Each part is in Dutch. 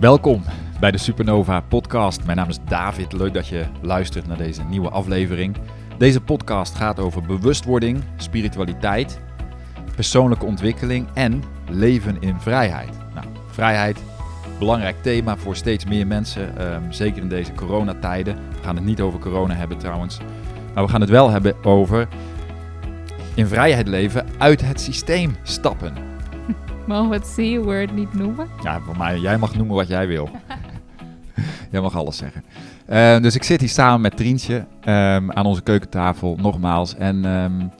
Welkom bij de Supernova podcast. Mijn naam is David. Leuk dat je luistert naar deze nieuwe aflevering. Deze podcast gaat over bewustwording, spiritualiteit, persoonlijke ontwikkeling en leven in vrijheid. Nou, vrijheid, belangrijk thema voor steeds meer mensen, ehm, zeker in deze coronatijden. We gaan het niet over corona hebben trouwens, maar we gaan het wel hebben over in vrijheid leven, uit het systeem stappen. Mogen we het C-word niet noemen? Ja, voor mij, jij mag noemen wat jij wil. jij mag alles zeggen. Uh, dus ik zit hier samen met Trientje um, aan onze keukentafel, nogmaals. En um,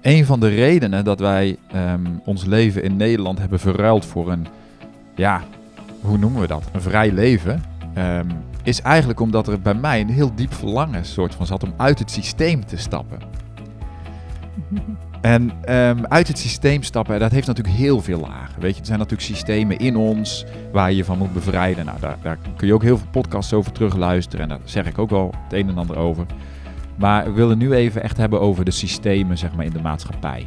een van de redenen dat wij ons leven in Nederland hebben verruild voor een, ja, hoe noemen we dat? Een vrij leven. is eigenlijk omdat er bij mij een heel diep verlangen soort van zat om uit het systeem te stappen. En um, uit het systeem stappen, dat heeft natuurlijk heel veel lagen. Weet je, er zijn natuurlijk systemen in ons waar je je van moet bevrijden. Nou, daar, daar kun je ook heel veel podcasts over terugluisteren. En daar zeg ik ook wel het een en ander over. Maar we willen nu even echt hebben over de systemen zeg maar, in de maatschappij.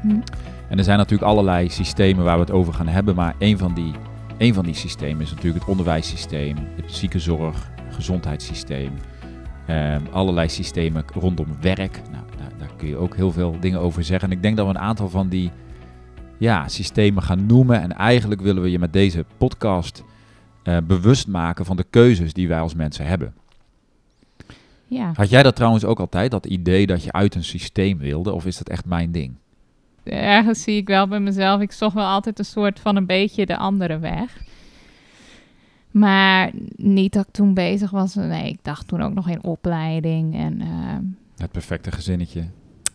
Hm. En er zijn natuurlijk allerlei systemen waar we het over gaan hebben. Maar een van die, een van die systemen is natuurlijk het onderwijssysteem, het ziekenzorg, gezondheidssysteem. Um, allerlei systemen rondom werk. Nou, kun je ook heel veel dingen over zeggen. En ik denk dat we een aantal van die ja, systemen gaan noemen. En eigenlijk willen we je met deze podcast uh, bewust maken van de keuzes die wij als mensen hebben. Ja. Had jij dat trouwens ook altijd, dat idee dat je uit een systeem wilde? Of is dat echt mijn ding? Ergens zie ik wel bij mezelf, ik zocht wel altijd een soort van een beetje de andere weg. Maar niet dat ik toen bezig was. Nee, ik dacht toen ook nog in opleiding. En, uh, het perfecte gezinnetje.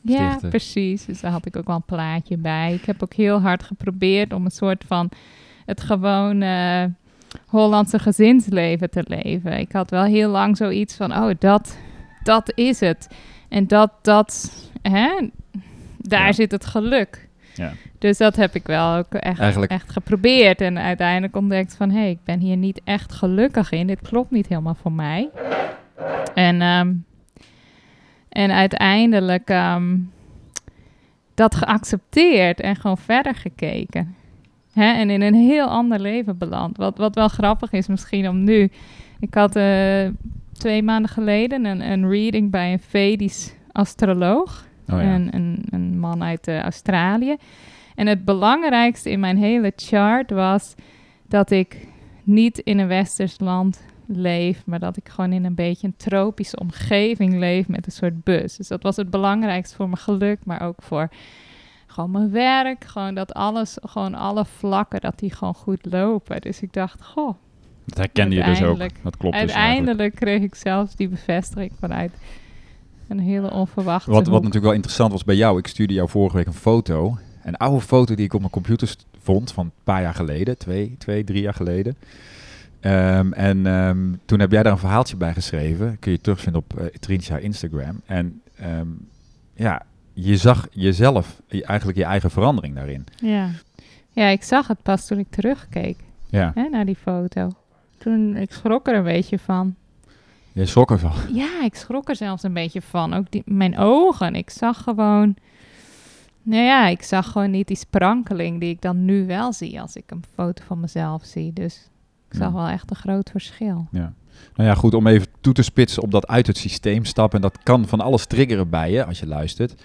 Ja, precies. Dus daar had ik ook wel een plaatje bij. Ik heb ook heel hard geprobeerd om een soort van het gewone Hollandse gezinsleven te leven. Ik had wel heel lang zoiets van, oh, dat, dat is het. En dat, dat, hè, daar zit het geluk. Ja. Dus dat heb ik wel ook echt, echt geprobeerd. En uiteindelijk ontdekt van, hé, hey, ik ben hier niet echt gelukkig in. Dit klopt niet helemaal voor mij. En um, en uiteindelijk um, dat geaccepteerd en gewoon verder gekeken. Hè? En in een heel ander leven beland. Wat, wat wel grappig is misschien om nu. Ik had uh, twee maanden geleden een, een reading bij een Vedisch astroloog. Oh ja. een, een, een, man uit uh, Australië. En het belangrijkste in mijn hele chart was dat ik niet in een westers land leef, maar dat ik gewoon in een beetje een tropische omgeving leef met een soort bus. Dus dat was het belangrijkste voor mijn geluk, maar ook voor gewoon mijn werk. Gewoon dat alles, gewoon alle vlakken, dat die gewoon goed lopen. Dus ik dacht, goh. Dat herkende je dus ook. Dat klopt dus Uiteindelijk kreeg ik zelfs die bevestiging vanuit een hele onverwachte Wat, wat natuurlijk wel interessant was bij jou, ik stuurde jou vorige week een foto. Een oude foto die ik op mijn computer vond van een paar jaar geleden, twee, twee drie jaar geleden. Um, en um, toen heb jij daar een verhaaltje bij geschreven. Kun je terugvinden op uh, Instagram. En um, ja, je zag jezelf, je, eigenlijk je eigen verandering daarin. Ja. ja, ik zag het pas toen ik terugkeek ja. hè, naar die foto. Toen, ik schrok er een beetje van. Je schrok ervan? Ja, ik schrok er zelfs een beetje van. Ook die, mijn ogen. Ik zag gewoon... Nou ja, ik zag gewoon niet die sprankeling die ik dan nu wel zie als ik een foto van mezelf zie. Dus ik zag wel echt een groot verschil. Ja. Nou ja, goed, om even toe te spitsen op dat uit het systeem stappen. En dat kan van alles triggeren bij je als je luistert.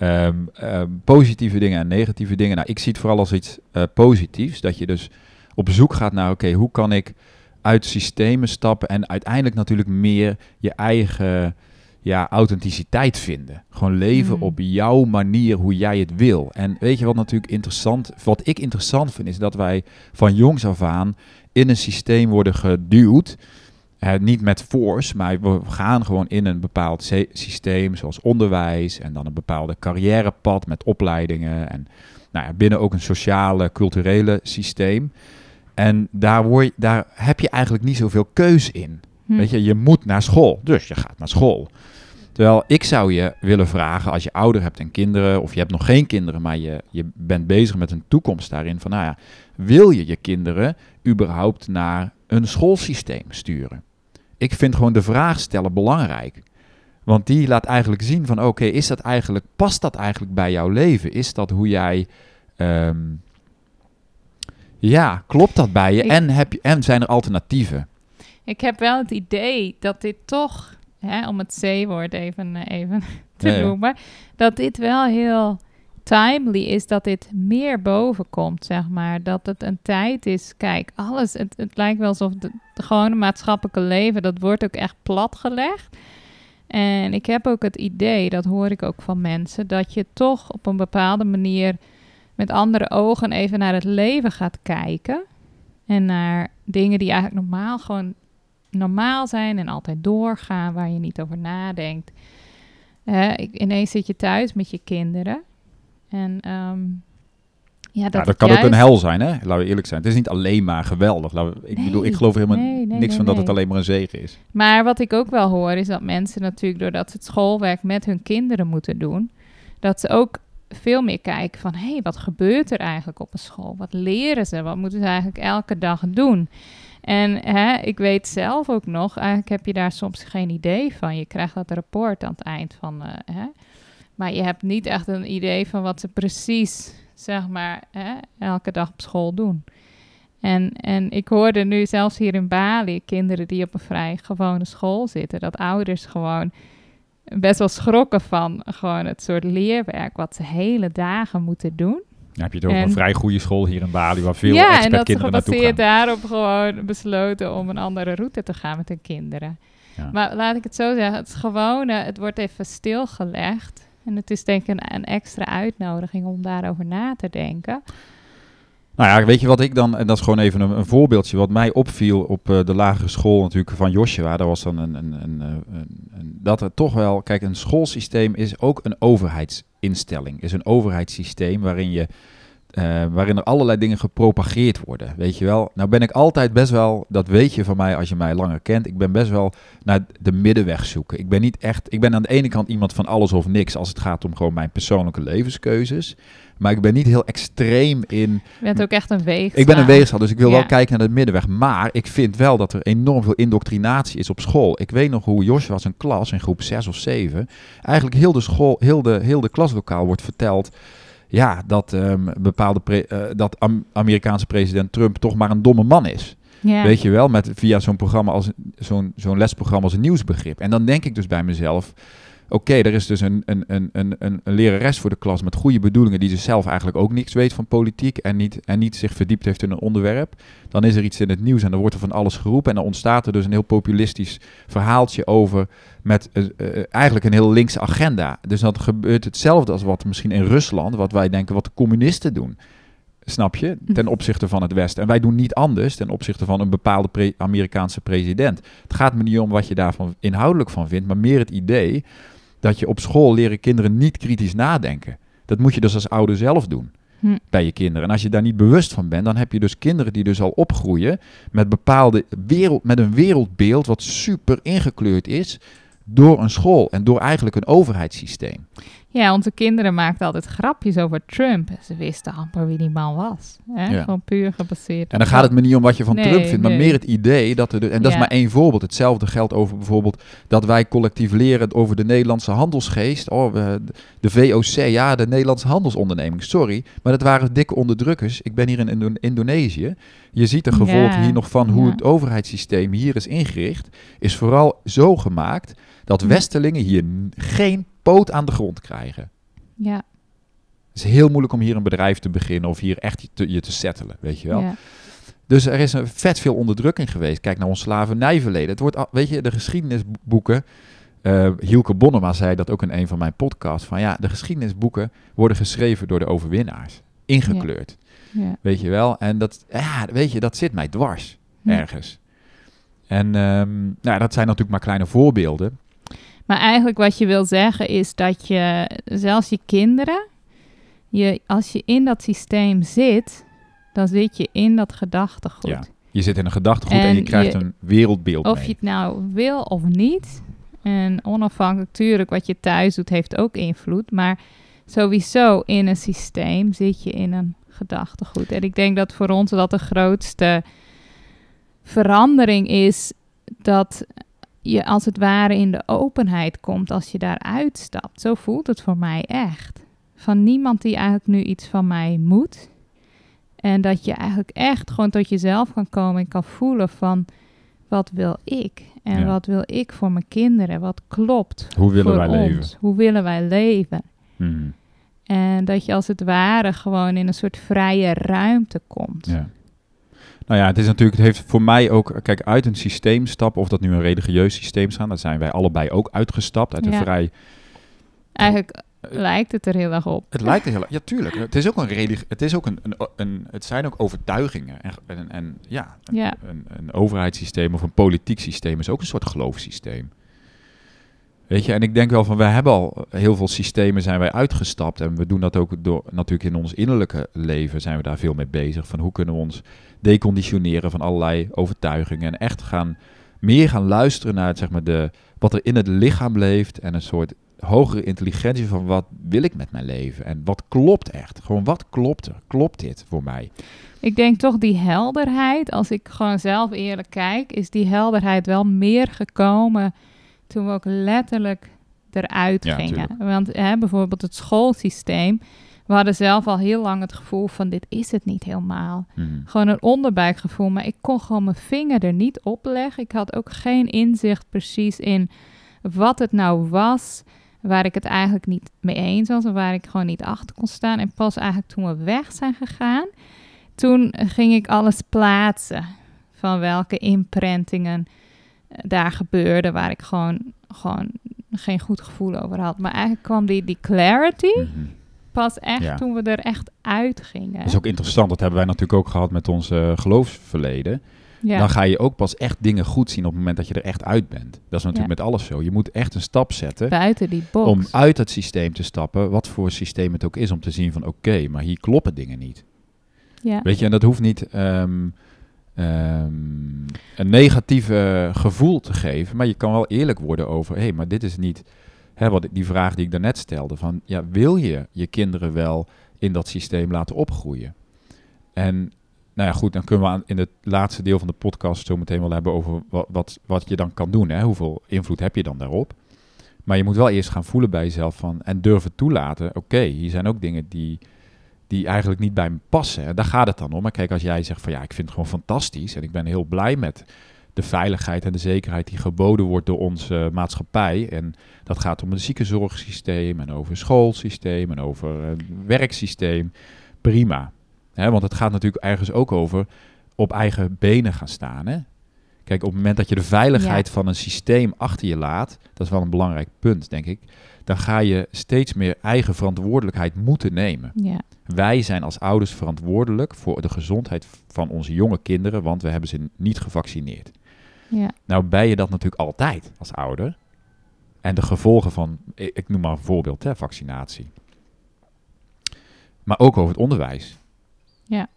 Um, um, positieve dingen en negatieve dingen. Nou, ik zie het vooral als iets uh, positiefs. Dat je dus op zoek gaat naar, oké, hoe kan ik uit systemen stappen en uiteindelijk natuurlijk meer je eigen ja, authenticiteit vinden. Gewoon leven mm. op jouw manier, hoe jij het wil. En weet je wat natuurlijk interessant, wat ik interessant vind, is dat wij van jongs af aan in een systeem worden geduwd. Uh, niet met force, maar we gaan gewoon in een bepaald systeem, zoals onderwijs en dan een bepaalde carrièrepad met opleidingen en nou ja, binnen ook een sociale, culturele systeem. En daar, word je, daar heb je eigenlijk niet zoveel keus in. Hm. Weet je, je moet naar school, dus je gaat naar school. Terwijl ik zou je willen vragen, als je ouder hebt en kinderen, of je hebt nog geen kinderen, maar je, je bent bezig met een toekomst daarin, van nou ja, wil je je kinderen überhaupt naar een schoolsysteem sturen? Ik vind gewoon de vraag stellen belangrijk. Want die laat eigenlijk zien van oké, is dat eigenlijk, past dat eigenlijk bij jouw leven? Is dat hoe jij, um, Ja, klopt dat bij je? en, heb je en zijn er alternatieven? Ik heb wel het idee dat dit toch, hè, om het C-woord even, eh, even te noemen, dat dit wel heel timely is dat dit meer boven komt, zeg maar. Dat het een tijd is, kijk, alles, het, het lijkt wel alsof het gewone maatschappelijke leven, dat wordt ook echt platgelegd. En ik heb ook het idee, dat hoor ik ook van mensen, dat je toch op een bepaalde manier met andere ogen even naar het leven gaat kijken. En naar dingen die eigenlijk normaal gewoon normaal zijn en altijd doorgaan, waar je niet over nadenkt. Uh, ineens zit je thuis met je kinderen. En ehm, ja, dat, dat kan ook een hel zijn, hè? Laten we eerlijk zijn. Het is niet alleen maar geweldig. ik bedoel, ik geloof helemaal niks van dat het alleen maar een zegen is. Maar wat ik ook wel hoor, is dat mensen natuurlijk, doordat ze het schoolwerk met hun kinderen moeten doen, dat ze ook veel meer kijken van, hé, hey, wat gebeurt er eigenlijk op een school? Wat leren ze? Wat moeten ze eigenlijk elke dag doen? En hè, ik weet zelf ook nog, eigenlijk heb je daar soms geen idee van. Je krijgt dat rapport aan het eind van, uh, hè, maar je hebt niet echt een idee van wat ze precies, zeg maar, hè, elke dag op school doen. En, en ik hoorde nu zelfs hier in Bali kinderen die op een vrij gewone school zitten, dat ouders gewoon best wel schrokken van gewoon het soort leerwerk wat ze hele dagen moeten doen. Dan heb je over een vrij goede school hier in Bali, waar veel ja, en dat ze gebaseerd daarop gewoon besloten om een andere route te gaan met hun kinderen. Ja. Maar laat ik het zo zeggen, het gewone, het wordt even stilgelegd. En het is denk ik een, een extra uitnodiging om daarover na te denken. Nou ja, weet je wat ik dan, en dat is gewoon even een, een voorbeeldje, wat mij opviel op uh, de lagere school natuurlijk van Joshua, daar was dan een, een, een, een, dat er toch wel, kijk, een schoolsysteem is ook een overheidsinstelling, is een overheidssysteem waarin je uh, waarin er allerlei dingen gepropageerd worden. Weet je wel? Nou ben ik altijd best wel, dat weet je van mij als je mij langer kent, ik ben best wel naar de middenweg zoeken. Ik ben niet echt, ik ben aan de ene kant iemand van alles of niks als het gaat om gewoon mijn persoonlijke levenskeuzes. Maar ik ben niet heel extreem in. Je bent ook echt een weegschaal. Ik ben een weegschaal, dus ik wil wel kijken naar de middenweg. Maar ik vind wel dat er enorm veel indoctrinatie is op school. Ik weet nog hoe Joshua zijn klas in groep 6 of 7. Eigenlijk heel de school, heel de, heel de klaslokaal wordt verteld ja, dat, um, bepaalde uh, dat Amerikaanse president Trump toch maar een domme man is. Weet je wel, met, via zo'n programma als zo'n zo'n lesprogramma als een nieuwsbegrip. En dan denk ik dus bij mezelf. Oké, er is dus een, een, een, een, een lerares voor de klas met goede bedoelingen, die dus zelf eigenlijk ook niks weet van politiek en niet, en niet zich verdiept heeft in een onderwerp. Dan is er iets in het nieuws en dan wordt er van alles geroepen. En dan ontstaat er dus een heel populistisch verhaaltje over met uh, eigenlijk een heel linkse agenda. Dus dat gebeurt hetzelfde als wat misschien in Rusland, wat wij denken wat de communisten doen. Snap je? Hm. Ten opzichte van het Westen. En wij doen niet anders ten opzichte van een bepaalde Amerikaanse president. Het gaat me niet om wat je daarvan inhoudelijk van vindt, maar meer het idee dat je op school leren kinderen niet kritisch nadenken. Dat moet je dus als ouder zelf doen. Hm. bij je kinderen. En als je daar niet bewust van bent, dan heb je dus kinderen die dus al opgroeien met bepaalde wereld, met een wereldbeeld wat super ingekleurd is door een school en door eigenlijk een overheidssysteem. Ja, onze kinderen maakten altijd grapjes over Trump. Ze wisten amper wie die man was. Hè? Gewoon puur gebaseerd. En dan gaat het me niet om wat je van Trump vindt, maar meer het idee dat er. En dat is maar één voorbeeld. Hetzelfde geldt over bijvoorbeeld dat wij collectief leren over de Nederlandse handelsgeest. Oh, de VOC, ja, de Nederlandse handelsonderneming. Sorry, maar dat waren dikke onderdrukkers. Ik ben hier in Indonesië. Je ziet de gevolgen hier nog van hoe het overheidssysteem hier is ingericht. Is vooral zo gemaakt dat Westelingen hier geen poot aan de grond krijgen. Ja. Het is heel moeilijk om hier een bedrijf te beginnen of hier echt te, je te settelen, weet je wel. Ja. Dus er is een vet veel onderdrukking geweest. Kijk naar ons slavernijverleden. Het wordt, weet je, de geschiedenisboeken. Uh, Hielke Bonnema zei dat ook in een van mijn podcasts. Van ja, de geschiedenisboeken worden geschreven door de overwinnaars. Ingekleurd. Ja. Weet je wel? En dat, ja, weet je, dat zit mij dwars. Ergens. En um, nou, dat zijn natuurlijk maar kleine voorbeelden. Maar eigenlijk wat je wil zeggen is dat je, zelfs je kinderen, je, als je in dat systeem zit, dan zit je in dat gedachtegoed. Ja, je zit in een gedachtegoed en, je krijgt een wereldbeeld Of je het nou wil of niet. En onafhankelijk, natuurlijk, wat je thuis doet, heeft ook invloed. Maar sowieso in een systeem zit je in een gedachtegoed. En ik denk dat voor ons dat de grootste verandering is dat je als het ware in de openheid komt als je daar uitstapt. Zo voelt het voor mij echt. Van niemand die eigenlijk nu iets van mij moet. En dat je eigenlijk echt gewoon tot jezelf kan komen en kan voelen van wat wil ik? En wat wil ik voor mijn kinderen? Wat klopt? Hoe willen wij leven? Hoe willen wij leven? Hmm. En dat je als het ware gewoon in een soort vrije ruimte komt. Ja. Nou ja, het is natuurlijk, het heeft voor mij ook, kijk, uit een systeem stappen, of dat nu een religieus systeem is, daar zijn wij allebei ook uitgestapt uit een vrij. Eigenlijk lijkt het er heel erg op. Het lijkt er heel erg, ja tuurlijk. Het is ook een religie, het is ook een, een, een, het zijn ook overtuigingen en, en, en ja, ja. Een, een overheidssysteem of een politiek systeem is ook een soort geloofssysteem. Weet je, en ik denk wel van, wij hebben al heel veel systemen zijn wij uitgestapt. En we doen dat ook door, natuurlijk in ons innerlijke leven zijn we daar veel mee bezig. Van hoe kunnen we ons deconditioneren van allerlei overtuigingen. En echt gaan, meer gaan luisteren naar zeg maar, de, wat er in het lichaam leeft. En een soort hogere intelligentie van wat wil ik met mijn leven. En wat klopt echt. Gewoon wat klopt er? Klopt dit voor mij? Ik denk toch die helderheid, als ik gewoon zelf eerlijk kijk, is die helderheid wel meer gekomen toen we ook letterlijk eruit gingen. Want hè, bijvoorbeeld het schoolsysteem. We hadden zelf al heel lang het gevoel van dit is het niet helemaal. Hmm. Gewoon een onderbuikgevoel, maar ik kon gewoon mijn vinger er niet op leggen. Ik had ook geen inzicht precies in wat het nou was, waar ik het eigenlijk niet mee eens was en waar ik gewoon niet achter kon staan. En pas eigenlijk toen we weg zijn gegaan, toen ging ik alles plaatsen van welke imprintingen daar gebeurde waar ik gewoon, gewoon geen goed gevoel over had. Maar eigenlijk kwam die, die clarity mhm. pas echt toen we er echt uit gingen. Dat is ook interessant, dat hebben wij natuurlijk ook gehad met ons uh, geloofsverleden. Ja. Dan ga je ook pas echt dingen goed zien op het moment dat je er echt uit bent. Dat is natuurlijk met alles zo. Je moet echt een stap zetten. Buiten die box. Om uit het systeem te stappen, wat voor systeem het ook is, om te zien van oké, maar hier kloppen dingen niet. Ja. Weet je, en dat hoeft niet... Ehm, um, een negatieve gevoel te geven. Maar je kan wel eerlijk worden over, hé, hey, maar dit is niet, hè, wat, die vraag die ik daarnet stelde, van ja, wil je je kinderen wel in dat systeem laten opgroeien? En nou ja, goed, dan kunnen we in het laatste deel van de podcast zo meteen wel hebben over wat, wat, wat je dan kan doen. Hè? Hoeveel invloed heb je dan daarop? Maar je moet wel eerst gaan voelen bij jezelf van en durven toelaten. Oké, hier zijn ook dingen die, die eigenlijk niet bij me passen. En daar gaat het dan om. Maar kijk, als jij zegt van ja, ik vind het gewoon fantastisch en ik ben heel blij met de veiligheid en de zekerheid die geboden wordt door onze maatschappij. En dat gaat om het ziekenzorgsysteem en over schoolsysteem en over het werksysteem. Prima. want het gaat natuurlijk ergens ook over op eigen benen gaan staan. Hè? Kijk, op het moment dat je de veiligheid van een systeem achter je laat, dat is wel een belangrijk punt, denk ik. Dan ga je steeds meer eigen verantwoordelijkheid moeten nemen. Ja. Wij zijn als ouders verantwoordelijk voor de gezondheid van onze jonge kinderen, want we hebben ze niet gevaccineerd. Ja. Nou ben je dat natuurlijk altijd als ouder. En de gevolgen van, ik noem maar een voorbeeld, hè, vaccinatie. Maar ook over het onderwijs. Ja.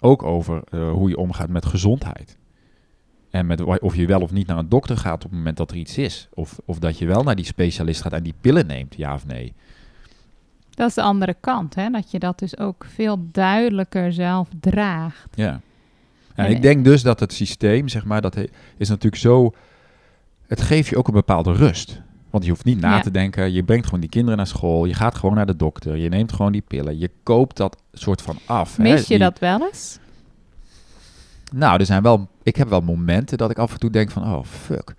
Ook over uh, hoe je omgaat met gezondheid. En met of je wel of niet naar een dokter gaat op het moment dat er iets is. Of, of dat je wel naar die specialist gaat en die pillen neemt, ja of nee. Dat is de andere kant, hè? dat je dat dus ook veel duidelijker zelf draagt. Ja. En, ik denk dus dat het systeem, zeg maar, dat is natuurlijk zo. Het geeft je ook een bepaalde rust. Want je hoeft niet na te denken. Je brengt gewoon die kinderen naar school. Je gaat gewoon naar de dokter. Je neemt gewoon die pillen. Je koopt dat soort van af. Mis je dat wel eens? Nou, er zijn wel. Ik heb wel momenten dat ik af en toe denk van, oh fuck.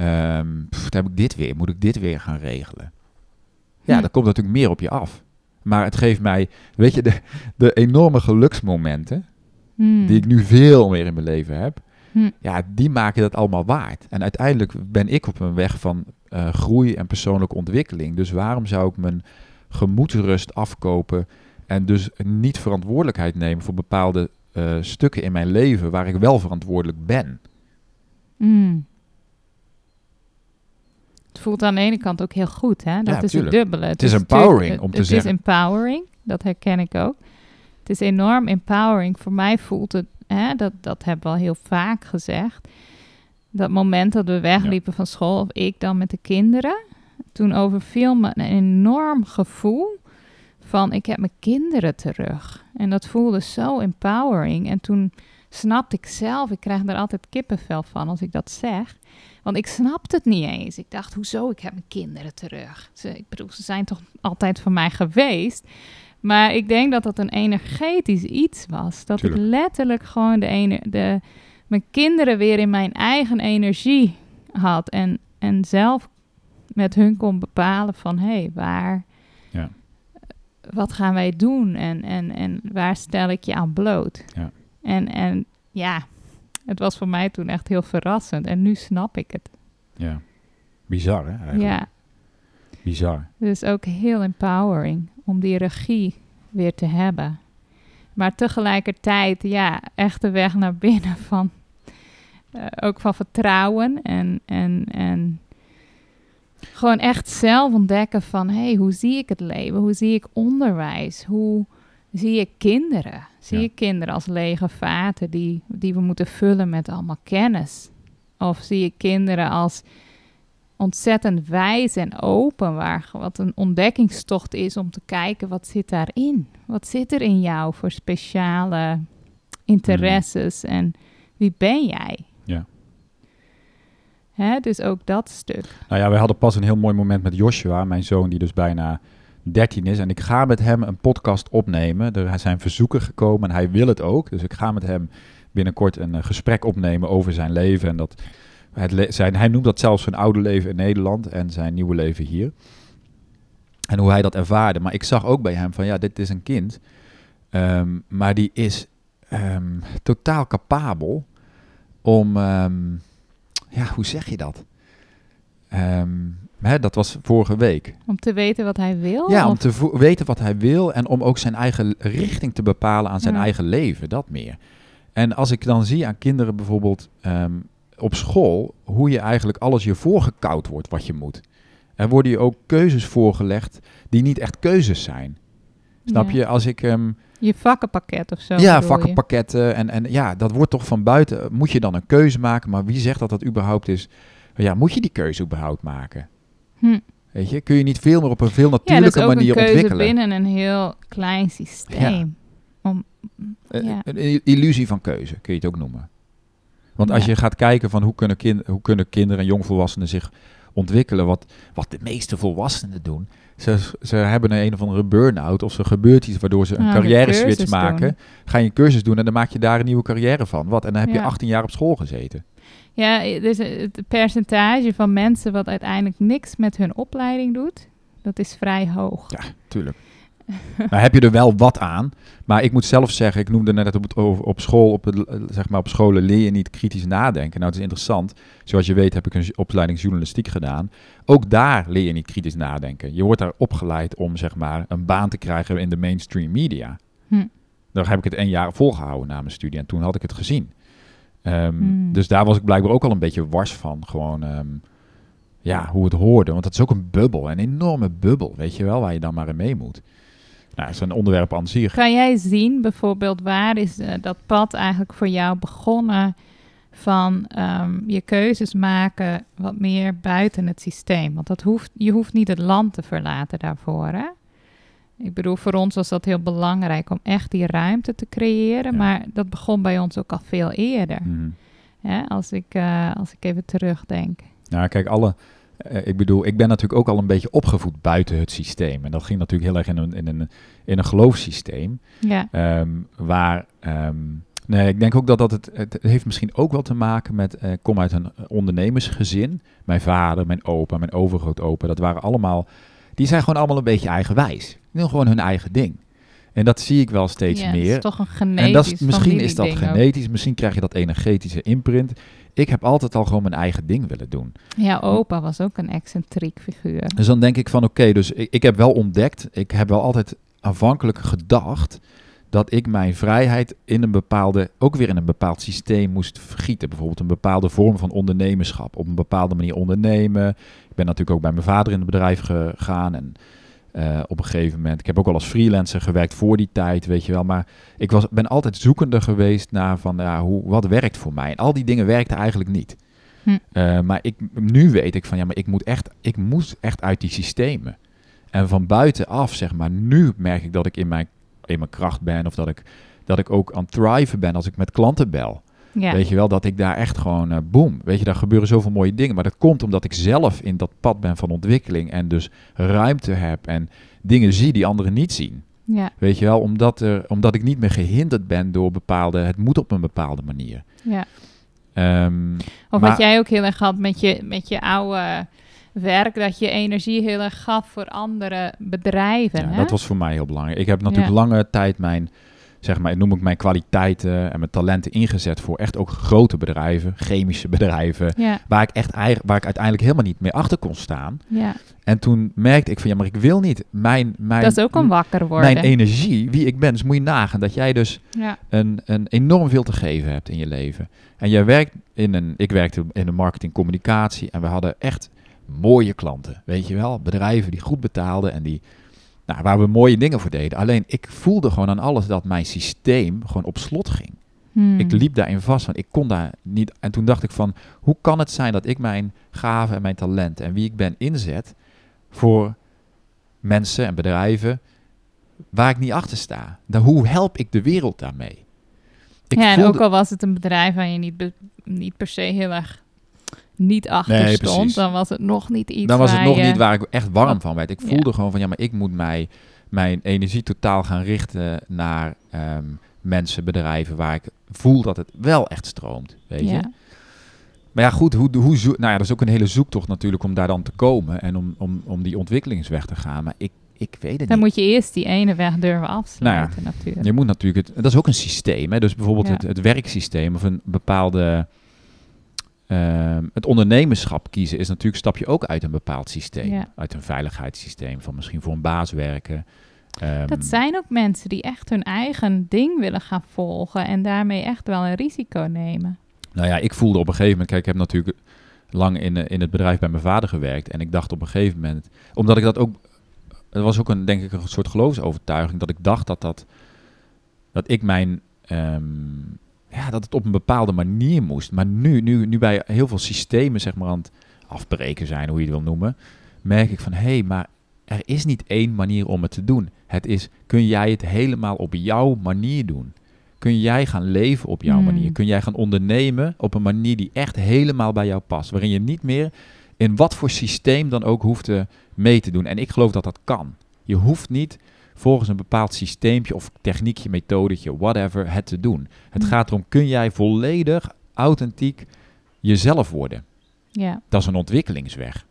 Um, heb ik dit weer. Moet ik dit weer gaan regelen? Ja, hm. dat komt natuurlijk meer op je af. Maar het geeft mij, weet je, de, de enorme geluksmomenten, hm. die ik nu veel meer in mijn leven heb, hm. ja, die maken dat allemaal waard. En uiteindelijk ben ik op een weg van uh, groei en persoonlijke ontwikkeling. Dus waarom zou ik mijn gemoedsrust afkopen en dus niet verantwoordelijkheid nemen voor bepaalde uh, stukken in mijn leven waar ik wel verantwoordelijk ben? Het voelt aan de ene kant ook heel goed, hè? Dat is het dubbele. Het, is empowering om te het zeggen. Het is empowering, dat herken ik ook. Het is enorm empowering. Voor mij voelt het, hè, dat, dat hebben we al heel vaak gezegd. Dat moment dat we wegliepen van school, of ik dan met de kinderen, toen overviel me een enorm gevoel van ik heb mijn kinderen terug. En dat voelde zo empowering. En toen snapte ik zelf, ik krijg er altijd kippenvel van als ik dat zeg. Want ik snapte het niet eens. Ik dacht, hoezo? Ik heb mijn kinderen terug. Ze, ik bedoel, ze zijn toch altijd van mij geweest. Maar ik denk dat dat een energetisch iets was. Dat ik letterlijk gewoon de ene, de, mijn kinderen weer in mijn eigen energie had. En, en zelf met hun kon bepalen van hé, hey, waar. Wat gaan wij doen en, en, en waar stel ik je aan bloot? Ja. En, en ja, het was voor mij toen echt heel verrassend. En nu snap ik het. Ja, bizar hè? Eigenlijk. Ja. Bizar. Dus ook heel empowering om die regie weer te hebben. Maar tegelijkertijd, ja, echt de weg naar binnen van... Uh, ook van vertrouwen en, en, en gewoon echt zelf ontdekken van... hé, hey, hoe zie ik het leven? Hoe zie ik onderwijs? Hoe zie ik kinderen? Zie je kinderen als lege vaten die, die we moeten vullen met allemaal kennis? Of zie je kinderen als ontzettend wijs en open, waar wat een ontdekkingstocht is om te kijken wat zit daarin? Wat zit er in jou voor speciale interesses mm. en wie ben jij? Hè, dus ook dat stuk. Nou ja, wij hadden pas een heel mooi moment met Joshua, mijn zoon die dus bijna 13 is. En ik ga met hem een podcast opnemen. Er zijn verzoeken gekomen en hij wil het ook. Dus ik ga met hem binnenkort een eh, gesprek opnemen over zijn leven. En dat het zijn, hij noemt dat zelfs zijn oude leven in Nederland en zijn nieuwe leven hier. En hoe hij dat ervaarde. Maar ik zag ook bij hem van ja, dit is een kind. Um, maar die is um, totaal capabel om, um, ja, hoe zeg je dat? Hè, dat was vorige week. Om te weten wat hij wil? Ja, om te weten wat hij wil en om ook zijn eigen richting te bepalen aan zijn eigen leven, dat meer. En als ik dan zie aan kinderen bijvoorbeeld op school hoe je eigenlijk alles je voorgekoud wordt wat je moet. Er worden je ook keuzes voorgelegd die niet echt keuzes zijn. Snap je? Als ik... Um, je vakkenpakket of zo. Ja, vakkenpakketten. En, en ja, dat wordt toch van buiten... Moet je dan een keuze maken? Maar wie zegt dat dat überhaupt is? Ja, moet je die keuze überhaupt maken? Hm. Weet je, kun je niet veel meer op een veel natuurlijke ja, manier ontwikkelen? Ja, dat is binnen een heel klein systeem. Om, eh, ja. Een illusie van keuze, kun je het ook noemen. Want als je gaat kijken van hoe kunnen, kind, hoe kunnen kinderen en jongvolwassenen zich ontwikkelen, wat, wat de meeste volwassenen doen. Ze, ze hebben een, een of andere burn-out of er gebeurt iets waardoor ze een carrière switch maken. Ga je een cursus doen en dan maak je daar een nieuwe carrière van. Wat? En dan heb je 18 jaar op school gezeten. Ja, dus het percentage van mensen wat uiteindelijk niks met hun opleiding doet, dat is vrij hoog. Ja, tuurlijk. maar heb je er wel wat aan. Maar ik moet zelf zeggen, ik noemde net op, op school, op, het, zeg maar op scholen leer je niet kritisch nadenken. Nou, het is interessant. Zoals je weet heb ik een opleiding journalistiek gedaan. Ook daar leer je niet kritisch nadenken. Je wordt daar opgeleid om zeg maar een baan te krijgen in de mainstream media. Hm. Daar heb ik het een jaar volgehouden na mijn studie en toen had ik het gezien. Ehm, hm. Dus daar was ik blijkbaar ook al een beetje wars van. Gewoon ehm, ja, hoe het hoorde. Want dat is ook een bubbel, een enorme bubbel, weet je wel, waar je dan maar in mee moet. Nou, dat is een onderwerp aan zich. Kan jij zien bijvoorbeeld waar is uh, dat pad eigenlijk voor jou begonnen van um, je keuzes maken wat meer buiten het systeem? Want dat hoeft, je hoeft niet het land te verlaten daarvoor, hè? Ik bedoel, voor ons was dat heel belangrijk om echt die ruimte te creëren, maar dat begon bij ons ook al veel eerder. Mm. als, ik, uh, als ik even terugdenk. Nou, kijk, alle, uh, ik bedoel, ik ben natuurlijk ook al een beetje opgevoed buiten het systeem. En dat ging natuurlijk heel erg in een, in een, in een geloofssysteem. Ja. Um, waar, um, nee, ik denk ook dat dat het, het heeft misschien ook wel te maken met, uh, ik kom uit een ondernemersgezin. Mijn vader, mijn opa, mijn overgrootopa, dat waren allemaal, die zijn gewoon allemaal een beetje eigenwijs. Die doen gewoon hun eigen ding. En dat zie ik wel steeds ja, meer. Is toch een genetisch. En dat is, misschien is dat genetisch, misschien krijg je dat energetische imprint. Ik heb altijd al gewoon mijn eigen ding willen doen. Ja, opa was ook een excentriek figuur. Dus dan denk ik van oké, dus ik, ik heb wel ontdekt, ik heb wel altijd aanvankelijk gedacht dat ik mijn vrijheid in een bepaalde, ook weer in een bepaald systeem moest vergieten. Bijvoorbeeld een bepaalde vorm van ondernemerschap. Op een bepaalde manier ondernemen. Ik ben natuurlijk ook bij mijn vader in het bedrijf gegaan. En uh, op een gegeven moment. Ik heb ook al als freelancer gewerkt voor die tijd, weet je wel. Maar ik was, ben altijd zoekende geweest naar van, ja, hoe, wat werkt voor mij. En al die dingen werkten eigenlijk niet. Hm. Uh, maar ik, nu weet ik van, ja, maar ik moet, echt, ik moet echt uit die systemen. En van buitenaf, zeg maar, nu merk ik dat ik in mijn, in mijn kracht ben. Of dat ik, dat ik ook aan het thriven ben als ik met klanten bel. Ja. Weet je wel, dat ik daar echt gewoon, uh, boom, weet je, daar gebeuren zoveel mooie dingen. Maar dat komt omdat ik zelf in dat pad ben van ontwikkeling en dus ruimte heb en dingen zie die anderen niet zien. Ja. Weet je wel, omdat, er, omdat ik niet meer gehinderd ben door bepaalde, het moet op een bepaalde manier. Ja. Um, of wat jij ook heel erg had met je, met je oude werk, dat je energie heel erg gaf voor andere bedrijven. Ja, hè? dat was voor mij heel belangrijk. Ik heb natuurlijk lange tijd mijn, zeg maar, noem ik mijn kwaliteiten en mijn talenten ingezet voor echt ook grote bedrijven, chemische bedrijven, ja. waar ik echt waar ik uiteindelijk helemaal niet meer achter kon staan. Ja. En toen merkte ik van ja, maar ik wil niet mijn, mijn dat is ook een wakker worden. Mijn energie, wie ik ben, dus moet je nagaan dat jij dus ja. een, een enorm veel te geven hebt in je leven. En jij werkt in een, ik werkte in de marketing communicatie en we hadden echt mooie klanten, weet je wel, bedrijven die goed betaalden en die nou, waar we mooie dingen voor deden. Alleen ik voelde gewoon aan alles dat mijn systeem gewoon op slot ging. Hmm. Ik liep daarin vast, want ik kon daar niet. En toen dacht ik van, hoe kan het zijn dat ik mijn gaven en mijn talenten en wie ik ben inzet voor mensen en bedrijven waar ik niet achter sta? Dan, hoe help ik de wereld daarmee? Ik ja, en ook al was het een bedrijf waar je niet, niet per se heel erg niet achter nee, stond, precies. dan was het nog niet iets Dan was het nog je... niet waar ik echt warm van werd. Ik Ja. voelde gewoon van, ja, maar ik moet mij, mijn energie totaal gaan richten naar ehm, mensen, bedrijven waar ik voel dat het wel echt stroomt, weet je? Ja. Maar ja, goed, hoe, hoe zoek, nou ja, dat is ook een hele zoektocht natuurlijk om daar dan te komen en om, om, om die ontwikkelingsweg te gaan. Maar ik, ik weet het Dan niet. moet je eerst die ene weg durven afsluiten Nou natuurlijk. Je moet natuurlijk, het, dat is ook een systeem. Hè? Dus bijvoorbeeld Ja. het, het werksysteem of een bepaalde. Ehm, het ondernemerschap kiezen is natuurlijk stap je ook uit een bepaald systeem. Ja. Uit een veiligheidssysteem, van misschien voor een baas werken. Ehm, Dat zijn ook mensen die echt hun eigen ding willen gaan volgen en daarmee echt wel een risico nemen. Nou ja, ik voelde op een gegeven moment, kijk, ik heb natuurlijk lang in, eh, in het bedrijf bij mijn vader gewerkt. En ik dacht op een gegeven moment, omdat ik dat ook, het was ook een, denk ik, een soort geloofsovertuiging, dat ik dacht dat dat, dat ik mijn, ehm, ja, dat het op een bepaalde manier moest. Maar nu, nu, nu bij heel veel systemen, zeg maar, aan het afbreken zijn, hoe je het wil noemen, merk ik van, hé, hey, maar er is niet één manier om het te doen. Het is, kun jij het helemaal op jouw manier doen? Kun jij gaan leven op jouw Hmm. manier? Kun jij gaan ondernemen op een manier die echt helemaal bij jou past? Waarin je niet meer in wat voor systeem dan ook hoeft te mee te doen. En ik geloof dat dat kan. Je hoeft niet volgens een bepaald systeempje of techniekje, methodetje, whatever, het te doen. Het Hmm. gaat erom, kun jij volledig authentiek jezelf worden? Ja, Dat is een ontwikkelingsweg.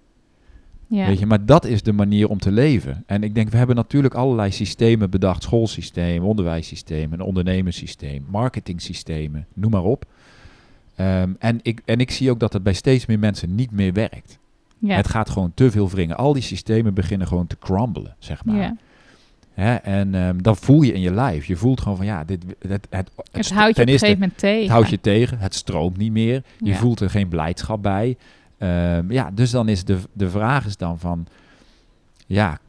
ja. Weet je, maar dat is de manier om te leven. En ik denk, we hebben natuurlijk allerlei systemen bedacht. Schoolsystemen, onderwijssystemen, een ondernemerssysteem, marketingsystemen, noem maar op. Ehm, en, ik, en ik zie ook dat het bij steeds meer mensen niet meer werkt. ja. Het gaat gewoon te veel wringen. Al die systemen beginnen gewoon te crumbelen, zeg maar. ja. Hè? En ehm, dat voel je in je lijf. Je voelt gewoon van, ja, dit, het, het, het, Het st- houdt je op een gegeven moment tegen. het houdt je tegen. Het stroomt niet meer. Je Ja. voelt er geen blijdschap bij. Ehm, ja, dus dan is de, de vraag is dan van, ja,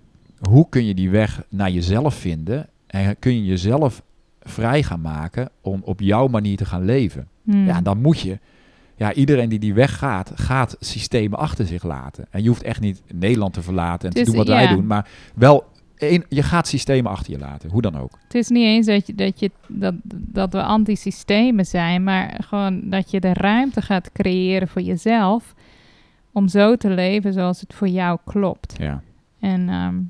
hoe kun je die weg naar jezelf vinden en kun je jezelf vrij gaan maken om op jouw manier te gaan leven? Hmm. Ja, dan moet je, ja, iedereen die die weg gaat, gaat systemen achter zich laten. En je hoeft echt niet Nederland te verlaten en Dus, te doen wat ja. wij doen, maar wel, een, je gaat systemen achter je laten, hoe dan ook. Het is niet eens dat, je, dat, je, dat, dat we antisystemen zijn, maar gewoon dat je de ruimte gaat creëren voor jezelf om zo te leven zoals het voor jou klopt. Ja, En ehm,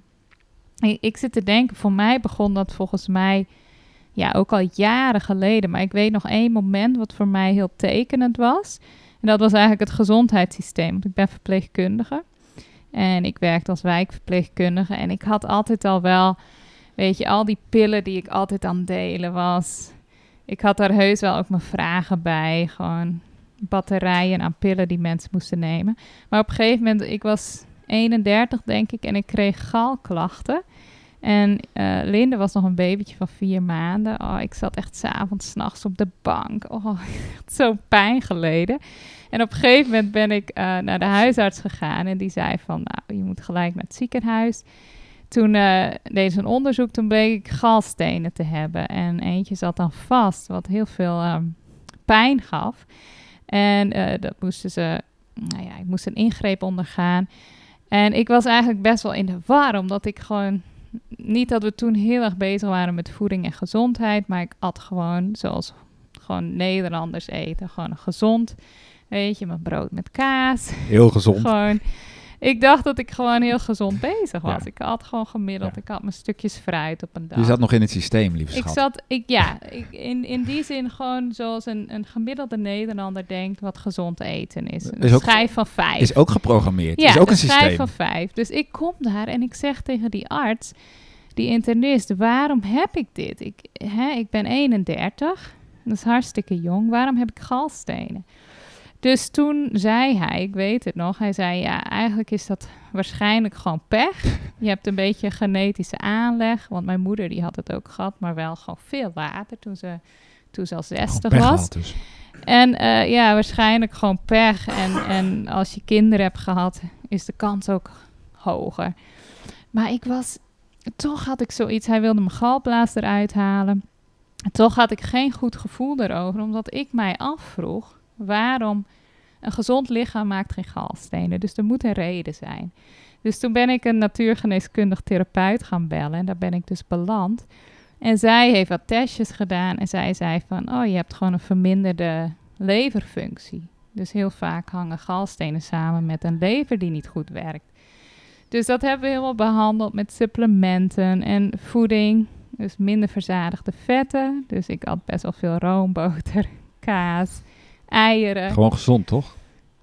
ik, ik zit te denken, voor mij begon dat volgens mij ja, ook al jaren geleden. Maar ik weet nog één moment wat voor mij heel tekenend was. En dat was eigenlijk het gezondheidssysteem. Want ik ben verpleegkundige. En ik werkte als wijkverpleegkundige. En ik had altijd al wel, weet je, al die pillen die ik altijd aan het delen was. Ik had daar heus wel ook mijn vragen bij. Gewoon batterijen aan pillen die mensen moesten nemen. Maar op een gegeven moment, ik was 31 denk ik en ik kreeg galklachten. En eh, Linde was nog een babytje van vier maanden. Oh, ik zat echt s'avonds, s'nachts op de bank. Oh, echt zo'n pijn geleden. En op een gegeven moment ben ik eh, naar de huisarts gegaan. En die zei van, nou, je moet gelijk naar het ziekenhuis. Toen eh, deed ze een onderzoek. Toen bleek ik galstenen te hebben. En eentje zat dan vast, wat heel veel ehm, pijn gaf. En eh, dat moesten ze, nou ja, ik moest een ingreep ondergaan. En ik was eigenlijk best wel in de war, omdat ik gewoon niet dat we toen heel erg bezig waren met voeding en gezondheid, maar ik at gewoon zoals gewoon Nederlanders eten, gewoon gezond, weet je, mijn brood met kaas, heel gezond. gewoon. ik dacht dat ik gewoon heel gezond bezig was. Ik had gewoon gemiddeld. Ik had mijn stukjes fruit op een dag. Je zat nog in het systeem, lieve schat. Ik zat, ik, ja, ik, in, in die zin gewoon zoals een, een gemiddelde Nederlander denkt wat gezond eten is. Een is ook, schijf van vijf. Is ook geprogrammeerd. Ja, is ook een, een systeem. schijf van vijf. Dus ik kom daar en ik zeg tegen die arts, die internist, waarom heb ik dit? Ik, hè, ik ben 31, dat is hartstikke jong. Waarom heb ik galstenen? Dus toen zei hij, ik weet het nog, hij zei ja, eigenlijk is dat waarschijnlijk gewoon pech. Je hebt een beetje genetische aanleg, want mijn moeder die had het ook gehad, maar wel gewoon veel later toen ze, toen ze al 60 was. Dus. En uh, ja, waarschijnlijk gewoon pech. En, en als je kinderen hebt gehad, is de kans ook hoger. Maar ik was, toch had ik zoiets, hij wilde mijn galblaas eruit halen. Toch had ik geen goed gevoel erover, omdat ik mij afvroeg waarom een gezond lichaam maakt geen galstenen. Dus er moet een reden zijn. Dus toen ben ik een natuurgeneeskundig therapeut gaan bellen en daar ben ik dus beland. En zij heeft wat testjes gedaan en zij zei van, oh je hebt gewoon een verminderde leverfunctie. Dus heel vaak hangen galstenen samen met een lever die niet goed werkt. Dus dat hebben we helemaal behandeld met supplementen en voeding. Dus minder verzadigde vetten. Dus ik had best wel veel roomboter, kaas, eieren. Gewoon gezond, toch?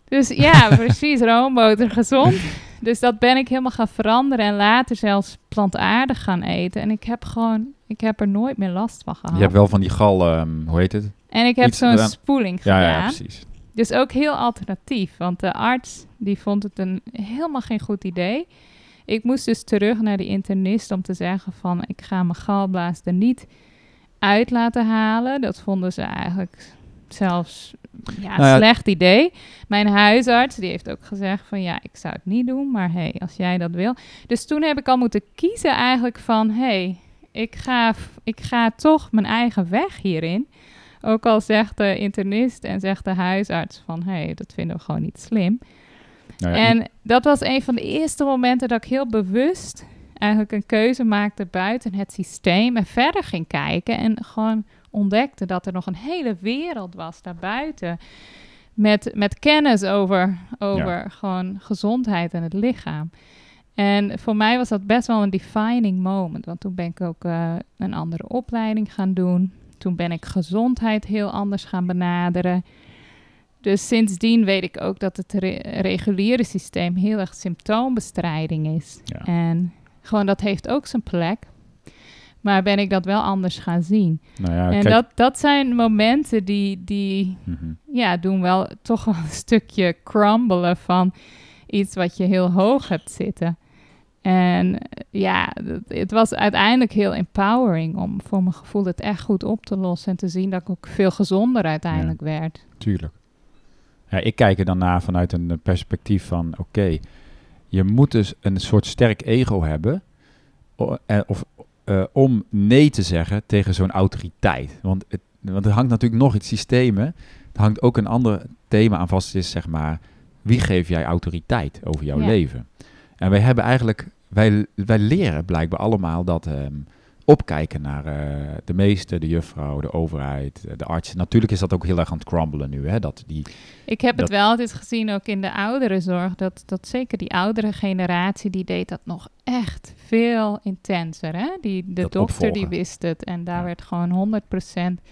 Dus ja, precies, roomboter gezond. Dus dat ben ik helemaal gaan veranderen en later zelfs plantaardig gaan eten. En ik heb gewoon, ik heb er nooit meer last van gehad. Je hebt wel van die gal, ehm, hoe heet het? En ik heb zo'n spoeling gedaan. Ja, ja, precies. Dus ook heel alternatief, want de arts die vond het een helemaal geen goed idee. Ik moest dus terug naar die internist om te zeggen van ik ga mijn galblaas er niet uit laten halen. Dat vonden ze eigenlijk zelfs ja, nou slecht idee. Mijn huisarts die heeft ook gezegd van ja, ik zou het niet doen, maar hey, als jij dat wil. Dus toen heb ik al moeten kiezen eigenlijk van hey, ik ga, ik ga toch mijn eigen weg hierin. Ook al zegt de internist en zegt de huisarts van hey, dat vinden we gewoon niet slim. Nou ja, en dat was een van de eerste momenten dat ik heel bewust eigenlijk een keuze maakte buiten het systeem en verder ging kijken en gewoon ontdekte dat er nog een hele wereld was daarbuiten met, met kennis over, over gewoon gezondheid en het lichaam. En voor mij was dat best wel een defining moment, want toen ben ik ook uh, een andere opleiding gaan doen. Toen ben ik gezondheid heel anders gaan benaderen. Dus sindsdien weet ik ook dat het reguliere systeem heel erg symptoombestrijding is. En gewoon dat heeft ook zijn plek. Maar ben ik dat wel anders gaan zien. Nou ja, en dat, dat zijn momenten die, die mhm. ja, doen wel toch wel een stukje crumbelen van iets wat je heel hoog hebt zitten. En ja, het was uiteindelijk heel empowering om voor mijn gevoel het echt goed op te lossen en te zien dat ik ook veel gezonder uiteindelijk werd. Tuurlijk. Ja, ik kijk er dan naar vanuit een perspectief van: oké, je moet dus een soort sterk ego hebben. Eh, of, uh, om nee te zeggen tegen zo'n autoriteit. Want, het, want er hangt natuurlijk nog iets systemen. Er hangt ook een ander thema aan vast, is zeg maar, wie geef jij autoriteit over jouw leven? En wij hebben eigenlijk, wij, wij leren blijkbaar allemaal dat um, opkijken naar uh, de meester, de juffrouw, de overheid, de arts. Natuurlijk is dat ook heel erg aan het crumbelen nu. Hè? Dat die, ik heb het wel altijd gezien, ook in de ouderenzorg, dat, dat zeker die oudere generatie, die deed dat nog echt veel intenser. Hè? Die, de dokter die wist het en daar werd gewoon 100%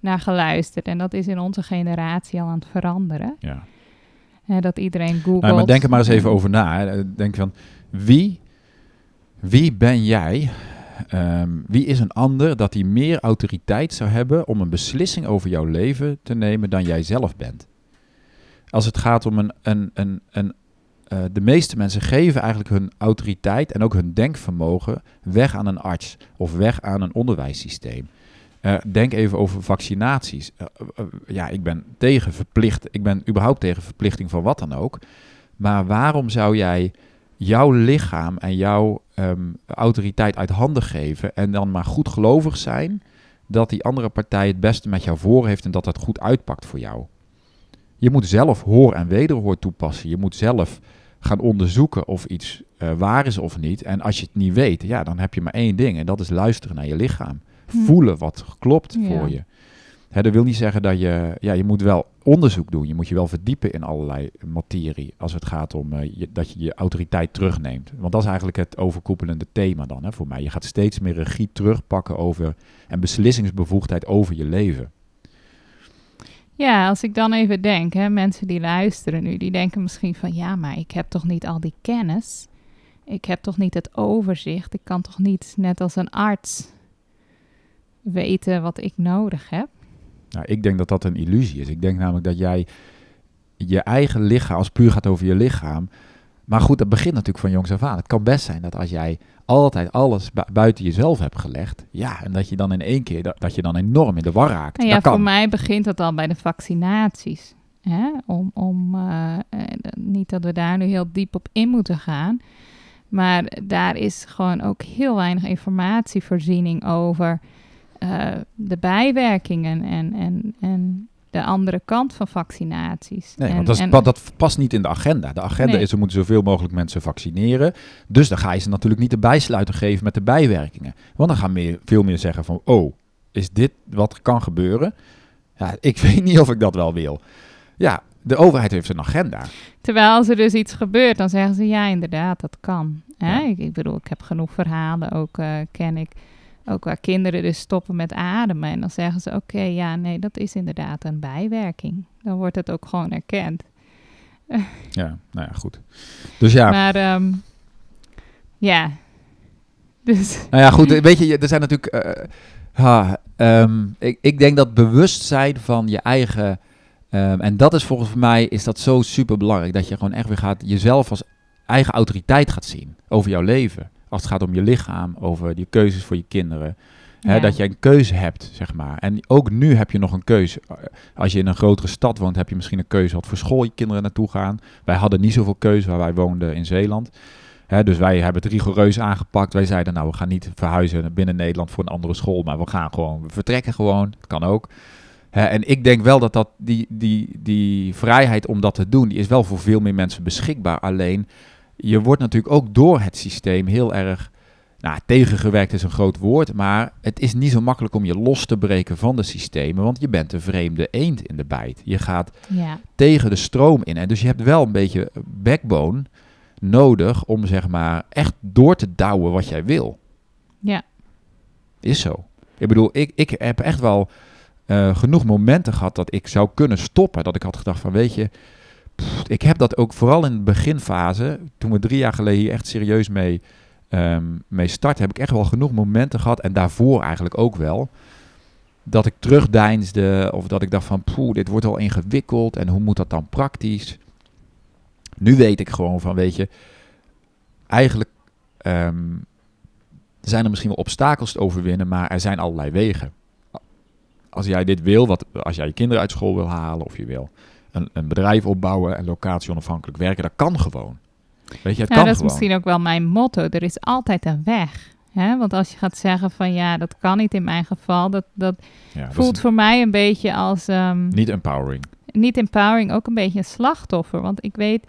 naar geluisterd. En dat is in onze generatie al aan het veranderen. Ja. dat iedereen googelt. Nou, maar denk er maar eens even over na. Denk van, wie, wie ben jij Ehm, wie is een ander dat hij meer autoriteit zou hebben om een beslissing over jouw leven te nemen dan jij zelf bent? Als het gaat om een. een, een, een uh, de meeste mensen geven eigenlijk hun autoriteit en ook hun denkvermogen weg aan een arts of weg aan een onderwijssysteem. Uh, denk even over vaccinaties. Uh, ja, ik ben tegen verplicht. Ik ben überhaupt tegen verplichting van wat dan ook. Maar waarom zou jij jouw lichaam en jouw um, autoriteit uit handen geven en dan maar goed gelovig zijn dat die andere partij het beste met jou voor heeft en dat dat goed uitpakt voor jou. Je moet zelf hoor en wederhoor toepassen. Je moet zelf gaan onderzoeken of iets uh, waar is of niet. En als je het niet weet, ja, dan heb je maar één ding en dat is luisteren naar je lichaam. Hm. Voelen wat klopt voor je. Dat wil niet zeggen dat je, ja, je moet wel onderzoek doen. Je moet je wel verdiepen in allerlei materie als het gaat om uh, dat je je autoriteit terugneemt. Want dat is eigenlijk het overkoepelende thema dan hè, voor mij. Je gaat steeds meer regie terugpakken over en beslissingsbevoegdheid over je leven. Ja, als ik dan even denk, hè, mensen die luisteren nu, die denken misschien van ja, maar ik heb toch niet al die kennis. Ik heb toch niet het overzicht. Ik kan toch niet, net als een arts, weten wat ik nodig heb. Nou, ik denk dat dat een illusie is. Ik denk namelijk dat jij je eigen lichaam, als puur gaat over je lichaam. Maar goed, dat begint natuurlijk van jongs af aan. Het kan best zijn dat als jij altijd alles buiten jezelf hebt gelegd. Ja, en dat je dan in één keer, dat, dat je dan enorm in de war raakt. Nou ja, voor mij begint dat al bij de vaccinaties. Hè? Om, om uh, niet dat we daar nu heel diep op in moeten gaan. Maar daar is gewoon ook heel weinig informatievoorziening over uh, de bijwerkingen en, en, en de andere kant van vaccinaties. Nee, want dat, is, dat, past niet in de agenda. De agenda is, we moeten zoveel mogelijk mensen vaccineren. Dus dan ga je ze natuurlijk niet de bijsluiter geven met de bijwerkingen. Want dan gaan meer, veel meer zeggen van, oh, is dit wat kan gebeuren? Ja, ik weet niet of ik dat wel wil. Ja, de overheid heeft een agenda. Terwijl als er dus iets gebeurt, dan zeggen ze, ja, inderdaad, dat kan. Hè? Ik, ik, bedoel, ik heb genoeg verhalen, ook uh, ken ik ook waar kinderen dus stoppen met ademen. En dan zeggen ze: Oké, ja, nee, dat is inderdaad een bijwerking. Dan wordt het ook gewoon erkend. ja, nou ja, goed. Dus ja. Maar um, ja. Dus. Nou ja, goed. Weet je, er zijn natuurlijk. Uh, um, ik, ik denk dat bewustzijn van je eigen. Um, en dat is volgens mij is dat zo super belangrijk. Dat je gewoon echt weer gaat jezelf als eigen autoriteit gaat zien over jouw leven. Als het gaat om je lichaam, over je keuzes voor je kinderen. Hè, dat je een keuze hebt, zeg maar. En ook nu heb je nog een keuze. Als je in een grotere stad woont, heb je misschien een keuze wat voor school je kinderen naartoe gaan. Wij hadden niet zoveel keuze waar wij woonden in Zeeland. Hè, dus wij hebben het rigoureus aangepakt. Wij zeiden, nou, we gaan niet verhuizen binnen Nederland voor een andere school, maar we gaan gewoon, we vertrekken gewoon. Dat kan ook. Hè, en ik denk wel dat, dat die, die, die vrijheid om dat te doen, die is wel voor veel meer mensen beschikbaar. Alleen je wordt natuurlijk ook door het systeem heel erg. Nou, tegengewerkt is een groot woord, maar het is niet zo makkelijk om je los te breken van de systemen, want je bent een vreemde eend in de bijt. Je gaat ja. tegen de stroom in. En dus je hebt wel een beetje backbone nodig om zeg maar echt door te douwen wat jij wil. Ja. Is zo. Ik bedoel, ik, ik heb echt wel uh, genoeg momenten gehad dat ik zou kunnen stoppen. Dat ik had gedacht van, weet je, ik heb dat ook vooral in de beginfase, toen we drie jaar geleden hier echt serieus mee, um, mee starten, heb ik echt wel genoeg momenten gehad, en daarvoor eigenlijk ook wel, dat ik terugdeinsde of dat ik dacht van, poeh, dit wordt al ingewikkeld en hoe moet dat dan praktisch? Nu weet ik gewoon van, weet je, eigenlijk um, zijn er misschien wel obstakels te overwinnen, maar er zijn allerlei wegen. Als jij dit wil, wat, als jij je kinderen uit school wil halen of je wil een, een bedrijf opbouwen en locatie onafhankelijk werken. Dat kan gewoon. Weet je, het ja, dat is misschien ook wel mijn motto. Er is altijd een weg. Hè? Want als je gaat zeggen van ja, dat kan niet in mijn geval, dat, dat voelt voor mij een beetje als. Um, niet empowering. Niet empowering, ook een beetje een slachtoffer. Want ik weet,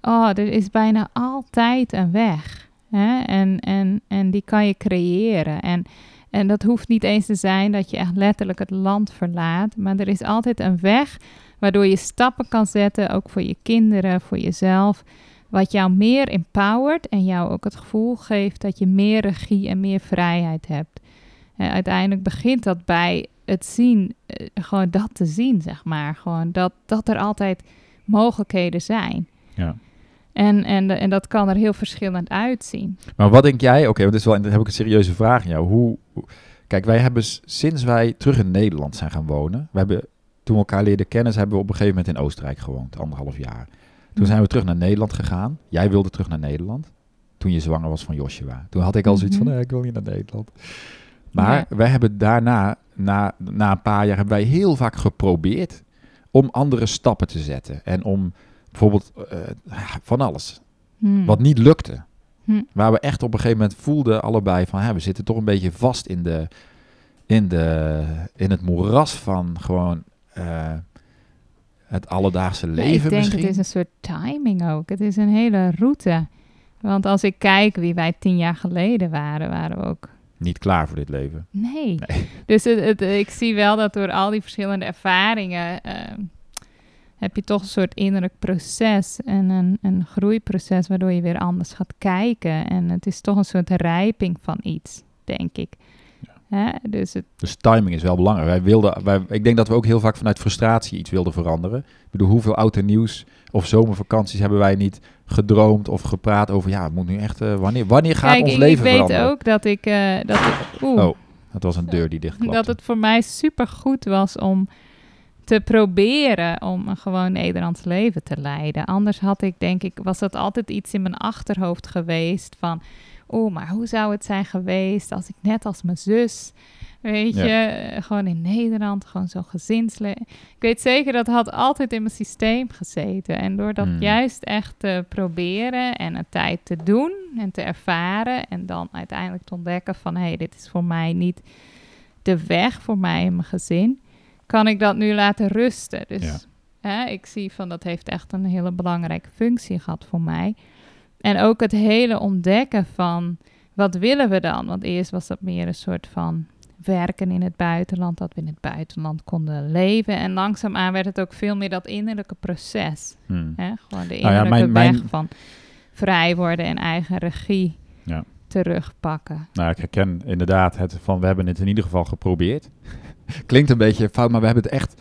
oh, er is bijna altijd een weg. Hè? En, en, en die kan je creëren. En, en dat hoeft niet eens te zijn dat je echt letterlijk het land verlaat. Maar er is altijd een weg Waardoor je stappen kan zetten, ook voor je kinderen, voor jezelf. Wat jou meer empowert en jou ook het gevoel geeft dat je meer regie en meer vrijheid hebt. En uiteindelijk begint dat bij het zien, eh, gewoon dat te zien, zeg maar. Gewoon dat, dat er altijd mogelijkheden zijn. Ja. En, en, en dat kan er heel verschillend uitzien. Maar wat denk jij? Oké, okay, want is wel, dan heb ik een serieuze vraag aan jou. Hoe, kijk, wij hebben sinds wij terug in Nederland zijn gaan wonen, we hebben toen we elkaar leerden kennen, hebben we op een gegeven moment in Oostenrijk gewoond, anderhalf jaar. Toen zijn we terug naar Nederland gegaan. Jij wilde terug naar Nederland. Toen je zwanger was van Joshua. Toen had ik al zoiets van, mhm. ik wil niet naar Nederland. Maar wij hebben daarna, na, na een paar jaar, hebben wij heel vaak geprobeerd om andere stappen te zetten. En om bijvoorbeeld uh, van alles. Hmm. Wat niet lukte. Hmm. Waar we echt op een gegeven moment voelden allebei van, hè, we zitten toch een beetje vast in, de, in, de, in het moeras van gewoon uh, het alledaagse leven Ik denk misschien? het is een soort timing ook. Het is een hele route. Want als ik kijk wie wij tien jaar geleden waren, waren we ook niet klaar voor dit leven. Nee. Dus het, ik zie wel dat door al die verschillende ervaringen ehm, heb je toch een soort innerlijk proces en een, een groeiproces waardoor je weer anders gaat kijken. En het is toch een soort rijping van iets, denk ik. Hè? Dus, het... dus timing is wel belangrijk. Wij wilden, wij, ik denk dat we ook heel vaak vanuit frustratie iets wilden veranderen. Ik bedoel, hoeveel oud en nieuws of zomervakanties hebben wij niet gedroomd of gepraat over, ja, het moet nu echt, uh, wanneer, wanneer gaat ons leven veranderen? ik weet ook dat ik... Uh, dat ik oeh, oh, dat was een deur die dicht Dat het voor mij super goed was om te proberen om een gewoon Nederlands leven te leiden. Anders had ik, denk ik, was dat altijd iets in mijn achterhoofd geweest van, oh, maar hoe zou het zijn geweest als ik net als mijn zus, weet je, gewoon in Nederland, gewoon zo'n gezinsleven. Ik weet zeker dat had altijd in mijn systeem gezeten. En door dat hmm. juist echt te proberen en een tijd te doen en te ervaren en dan uiteindelijk te ontdekken van, hé, hey, dit is voor mij niet de weg voor mij en mijn gezin kan ik dat nu laten rusten. Dus hè, ik zie van dat heeft echt een hele belangrijke functie gehad voor mij. En ook het hele ontdekken van wat willen we dan? Want eerst was dat meer een soort van werken in het buitenland, dat we in het buitenland konden leven. En langzaamaan werd het ook veel meer dat innerlijke proces. Hmm. Hè? Gewoon de innerlijke nou ja, mijn, weg van vrij worden en eigen regie ja. terugpakken. Nou, ik herken inderdaad het van we hebben het in ieder geval geprobeerd. Klinkt een beetje fout, maar we hebben het echt,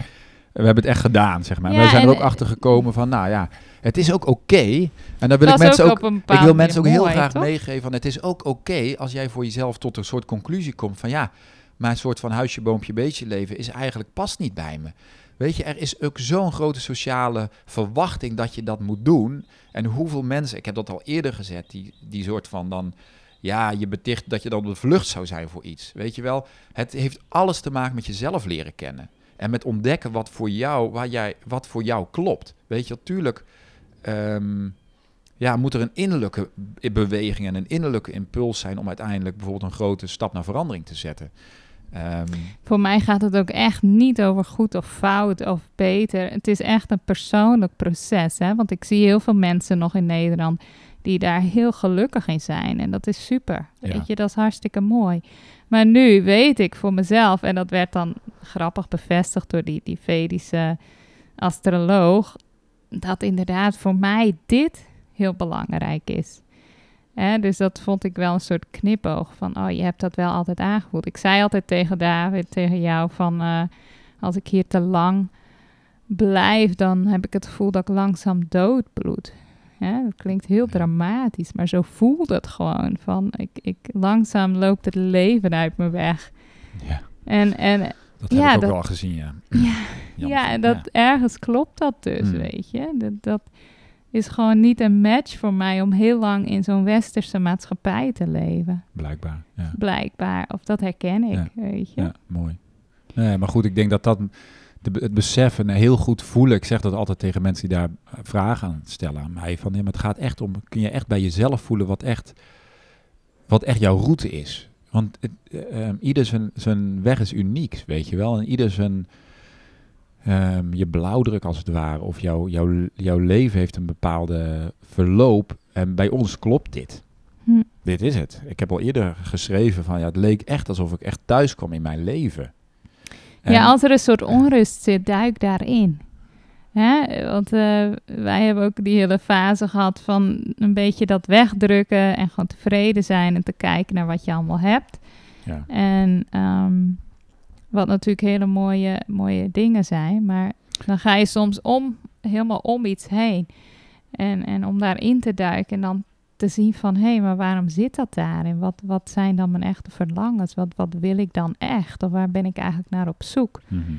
we hebben het echt gedaan, zeg maar. we zijn er ook achter gekomen van, nou ja, het is ook oké. En dan wil ik mensen ook, ik wil mensen ook heel graag meegeven van, het is ook oké als jij voor jezelf tot een soort conclusie komt van, ja, mijn soort van huisje, boompje, beetje leven is eigenlijk past niet bij me. Weet je, er is ook zo'n grote sociale verwachting dat je dat moet doen. En hoeveel mensen, ik heb dat al eerder gezet, die, die soort van dan ja, je beticht dat je dan op de vlucht zou zijn voor iets. Weet je wel, het heeft alles te maken met jezelf leren kennen. En met ontdekken wat voor jou, waar jij, wat voor jou klopt. Weet je, natuurlijk ehm, ja, moet er een innerlijke beweging en een innerlijke impuls zijn om uiteindelijk bijvoorbeeld een grote stap naar verandering te zetten. Ehm, voor mij gaat het ook echt niet over goed of fout of beter. Het is echt een persoonlijk proces. Hè? Want ik zie heel veel mensen nog in Nederland die daar heel gelukkig in zijn. En dat is super. Weet je, dat is hartstikke mooi. Maar nu weet ik voor mezelf, en dat werd dan grappig bevestigd door die, die Vedische astroloog, dat inderdaad voor mij dit heel belangrijk is. dus dat vond ik wel een soort knipoog van, oh, je hebt dat wel altijd aangevoeld. Ik zei altijd tegen David, tegen jou, van uh, als ik hier te lang blijf, dan heb ik het gevoel dat ik langzaam doodbloed. Ja, dat klinkt heel dramatisch, maar zo voelt het gewoon. Van ik, ik, langzaam loopt het leven uit me weg. Ja. En, en, dat heb ik ook wel gezien, ja. Ja, ja en dat, ergens klopt dat dus, hmm. weet je. Dat, dat is gewoon niet een match voor mij om heel lang in zo'n westerse maatschappij te leven. Blijkbaar, ja. Blijkbaar, of dat herken ik, weet je. Ja, mooi. Nee, maar goed, ik denk dat dat de, het beseffen en heel goed voelen. Ik zeg dat altijd tegen mensen die daar eh, vragen aan stellen aan mij. Van, ja, maar het gaat echt om, kun je echt bij jezelf voelen wat echt, wat echt jouw route is. Want het, uh, ieder zijn, zijn weg is uniek, weet je wel. En ieder zijn, um, je blauwdruk als het ware, of jouw, jouw, jouw leven heeft een bepaalde verloop. En bij ons klopt dit. Hm. Dit is het. Ik heb al eerder geschreven van, ja, het leek echt alsof ik echt thuis kwam in mijn leven ja, als er een soort onrust zit, duik daarin. Hè? Want uh, wij hebben ook die hele fase gehad van een beetje dat wegdrukken en gewoon tevreden zijn en te kijken naar wat je allemaal hebt. Ja. En um, wat natuurlijk hele mooie, mooie dingen zijn, maar dan ga je soms om, helemaal om iets heen. En, en om daarin te duiken en dan te zien van... hé, hey, maar waarom zit dat daar? En wat, wat zijn dan mijn echte verlangens? Wat, wat wil ik dan echt? Of waar ben ik eigenlijk naar op zoek? Mhm.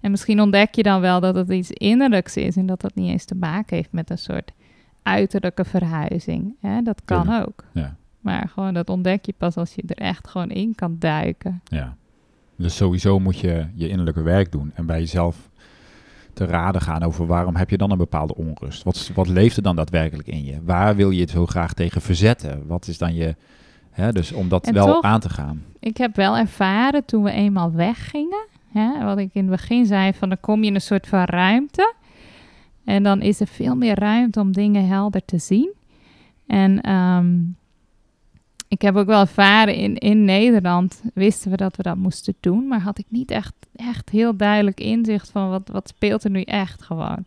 En misschien ontdek je dan wel dat het iets innerlijks is... en dat dat niet eens te maken heeft met een soort uiterlijke verhuizing. Hè? Dat kan ook. Ja. Maar gewoon dat ontdek je pas als je er echt gewoon in kan duiken. Ja. Dus sowieso moet je je innerlijke werk doen en bij jezelf te raden gaan over waarom heb je dan een bepaalde onrust? Wat, wat leeft er dan daadwerkelijk in je? Waar wil je het zo graag tegen verzetten? Wat is dan je... Hè, dus om dat wel aan te gaan. Ik heb wel ervaren toen we eenmaal weggingen, wat ik in het begin zei, van dan kom je in een soort van ruimte. En dan is er veel meer ruimte om dingen helder te zien. En um, ik heb ook wel ervaren in, in Nederland wisten we dat we dat moesten doen, maar had ik niet echt, echt heel duidelijk inzicht van wat, wat speelt er nu echt gewoon.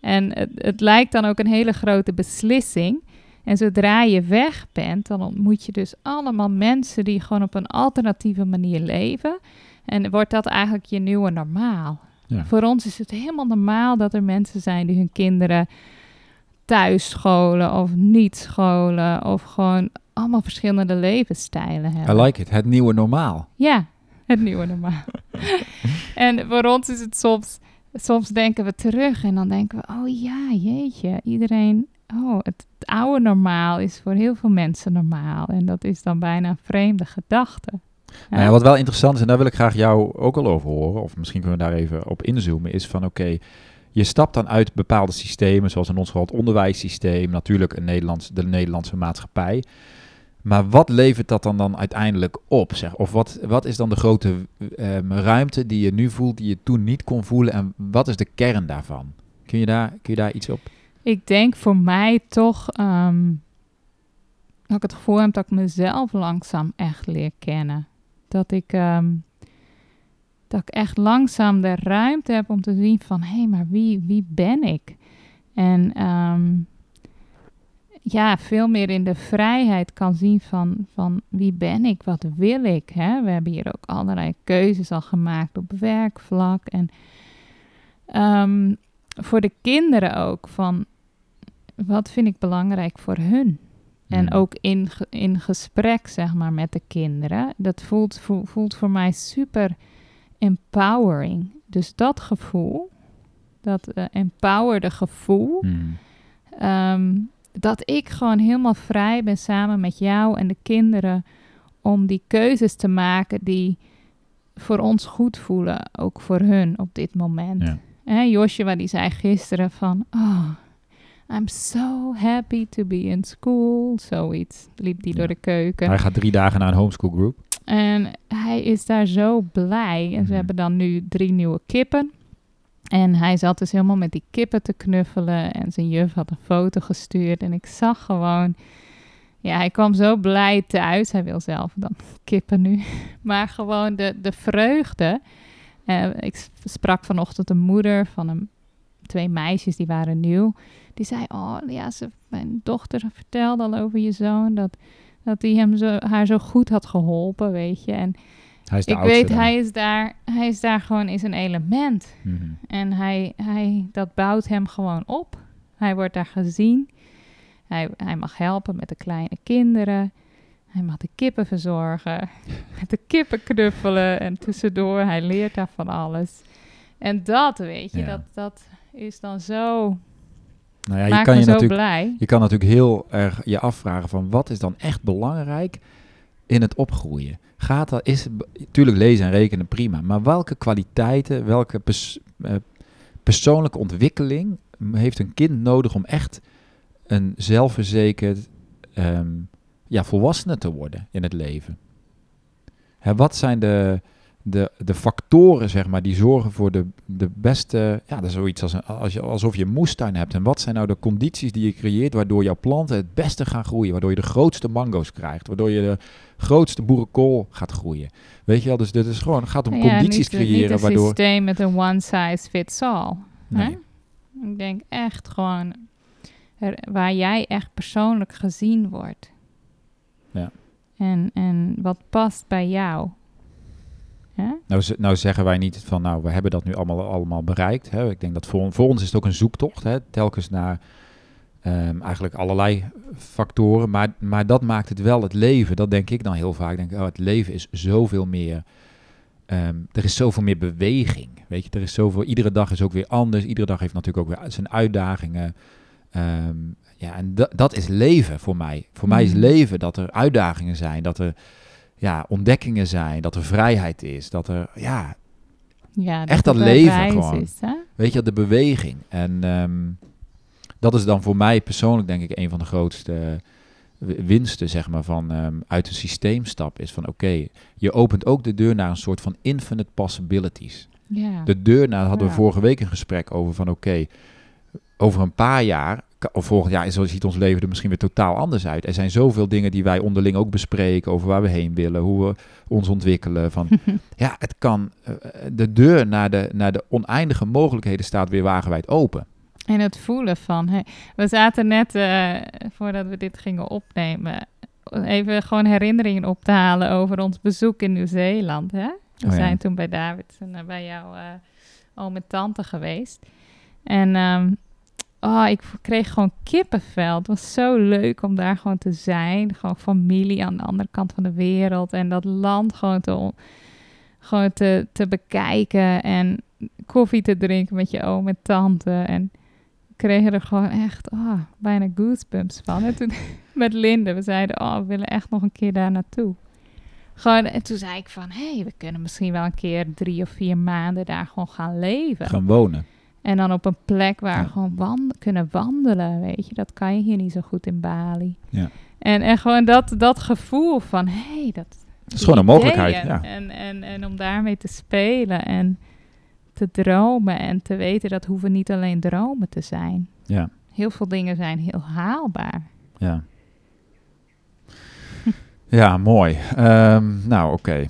En het, het lijkt dan ook een hele grote beslissing. En zodra je weg bent, dan ontmoet je dus allemaal mensen die gewoon op een alternatieve manier leven. En wordt dat eigenlijk je nieuwe normaal. Ja. Voor ons is het helemaal normaal dat er mensen zijn die hun kinderen thuis scholen of niet scholen. Of gewoon allemaal verschillende levensstijlen hebben. I like it. Het nieuwe normaal. Ja, het nieuwe normaal. en voor ons is het soms, soms denken we terug en dan denken we, oh ja, jeetje, iedereen, oh, het, oude normaal is voor heel veel mensen normaal. En dat is dan bijna een vreemde gedachte. Nou ja, wat wel interessant is, en daar wil ik graag jou ook al over horen, of misschien kunnen we daar even op inzoomen, is van oké, je stapt dan uit bepaalde systemen, zoals in ons geval het onderwijssysteem, natuurlijk een Nederlands, de Nederlandse maatschappij. Maar wat levert dat dan, dan uiteindelijk op? Zeg? Of wat, wat is dan de grote ehm, ruimte die je nu voelt, die je toen niet kon voelen? En wat is de kern daarvan? Kun je daar, kun je daar iets op? Ik denk voor mij toch um, dat ik het gevoel heb dat ik mezelf langzaam echt leer kennen. Dat ik, ehm, dat ik echt langzaam de ruimte heb om te zien van... hé, hey, maar wie, wie ben ik? En... Um, ja, veel meer in de vrijheid kan zien van, van wie ben ik, wat wil ik. Hè? We hebben hier ook allerlei keuzes al gemaakt op werkvlak. En um, voor de kinderen ook van wat vind ik belangrijk voor hun. En hmm. ook in, in gesprek, zeg maar, met de kinderen. Dat voelt, voelt voor mij super empowering. Dus dat gevoel, dat uh, empowerde gevoel, mm. um, dat ik gewoon helemaal vrij ben samen met jou en de kinderen om die keuzes te maken die voor ons goed voelen, ook voor hun op dit moment. Ja. Joshua die zei gisteren van, oh, I'm so happy to be in school, zoiets. Liep die door de keuken. Hij gaat drie dagen naar een homeschool group. En hij is daar zo blij. En ze mhm. hebben dan nu drie nieuwe kippen. En hij zat dus helemaal met die kippen te knuffelen. En zijn juf had een foto gestuurd. En ik zag gewoon. Ja, hij kwam zo blij thuis. Hij wil zelf dan kippen nu. Maar gewoon de, de vreugde. Uh, ik sprak vanochtend een moeder van een, twee meisjes die waren nieuw. Die zei: Oh ja, ze, mijn dochter vertelde al over je zoon. Dat, dat hij hem zo, haar zo goed had geholpen, weet je. En hij is de ik weet, hij is, daar, hij is daar gewoon is een element. Mhm. En hij, hij, dat bouwt hem gewoon op. Hij wordt daar gezien. Hij, hij mag helpen met de kleine kinderen. Hij mag de kippen verzorgen. Met de kippen knuffelen. En tussendoor, hij leert daar van alles. En dat, weet je, dat, dat is dan zo... Nou ja, je kan je natuurlijk, blij. Je kan natuurlijk heel erg je afvragen van... wat is dan echt belangrijk in het opgroeien? gaat dat, is natuurlijk lezen en rekenen prima, maar welke kwaliteiten, welke eh, persoonlijke ontwikkeling heeft een kind nodig om echt een zelfverzekerd um, ja, volwassene te worden in het leven? Hè, wat zijn de, de, de factoren, zeg maar, die zorgen voor de, de beste, ja, dat is zoiets als, een, als je, alsof je een moestuin hebt. En wat zijn nou de condities die je creëert waardoor jouw planten het beste gaan groeien, waardoor je de grootste mango's krijgt, waardoor je de grootste boerenkool gaat groeien. Weet je wel, dus dit is gewoon, het gaat om condities creëren niet waardoor... een systeem met een one size fits all. Nee. Ik denk echt gewoon waar jij echt persoonlijk gezien wordt. Ja. En, en wat past bij jou. Nou, nou zeggen wij niet van, nou, we hebben dat nu allemaal, allemaal bereikt. Hè. Ik denk dat voor, voor ons is het ook een zoektocht, hè, telkens naar um, eigenlijk allerlei factoren. Maar, maar dat maakt het wel het leven. Dat denk ik dan heel vaak. Denk, oh, het leven is zoveel meer. Um, er is zoveel meer beweging. Weet je, er is zoveel. Iedere dag is ook weer anders. Iedere dag heeft natuurlijk ook weer zijn uitdagingen. Um, ja, en dat is leven voor mij. Voor mij is mhm. leven dat er uitdagingen zijn, dat er ja, ontdekkingen zijn, dat er vrijheid is, dat er ja, ja echt dat leven gewoon. Is? Weet je, de beweging. En um, dat is dan voor mij persoonlijk denk ik een van de grootste winsten zeg maar van um, uit het systeemstap is van oké, je opent ook de deur naar een soort van infinite possibilities. Ja. De deur naar hadden we vorige week een gesprek over van oké, over een paar jaar of volgend jaar zo ziet ons leven er misschien weer totaal anders uit. Er zijn zoveel dingen die wij onderling ook bespreken over waar we heen willen, hoe we ons ontwikkelen. Van, ja, het kan, uh, de deur naar de, naar de oneindige mogelijkheden staat weer wagenwijd open. En het voelen van, hey, we zaten net, uh, voordat we dit gingen opnemen, even gewoon herinneringen op te halen over ons bezoek in Nieuw-Zeeland. Hè? We oh, zijn toen bij David en bij jou al met tante geweest. En um, oh, ik kreeg gewoon kippenvel. Het was zo leuk om daar gewoon te zijn. Gewoon familie aan de andere kant van de wereld. En dat land gewoon te, gewoon te, te bekijken. En koffie te drinken met je oom en tante. En kregen er gewoon echt oh, bijna goosebumps van. En toen met Linde, we zeiden, oh, we willen echt nog een keer daar naartoe. Gewoon, en toen zei ik van, hé, hey, we kunnen misschien wel een keer drie of vier maanden daar gewoon gaan leven. Gaan wonen. En dan op een plek waar we gewoon wand kunnen wandelen, weet je. Dat kan je hier niet zo goed in Bali. Ja. En, en gewoon dat, dat gevoel van, hé, hey, dat... is gewoon een mogelijkheid, ja. En, en, en om daarmee te spelen en te dromen en te weten dat hoeven niet alleen dromen te zijn. Ja. Heel veel dingen zijn heel haalbaar. Ja. ja, mooi. Um, nou, oké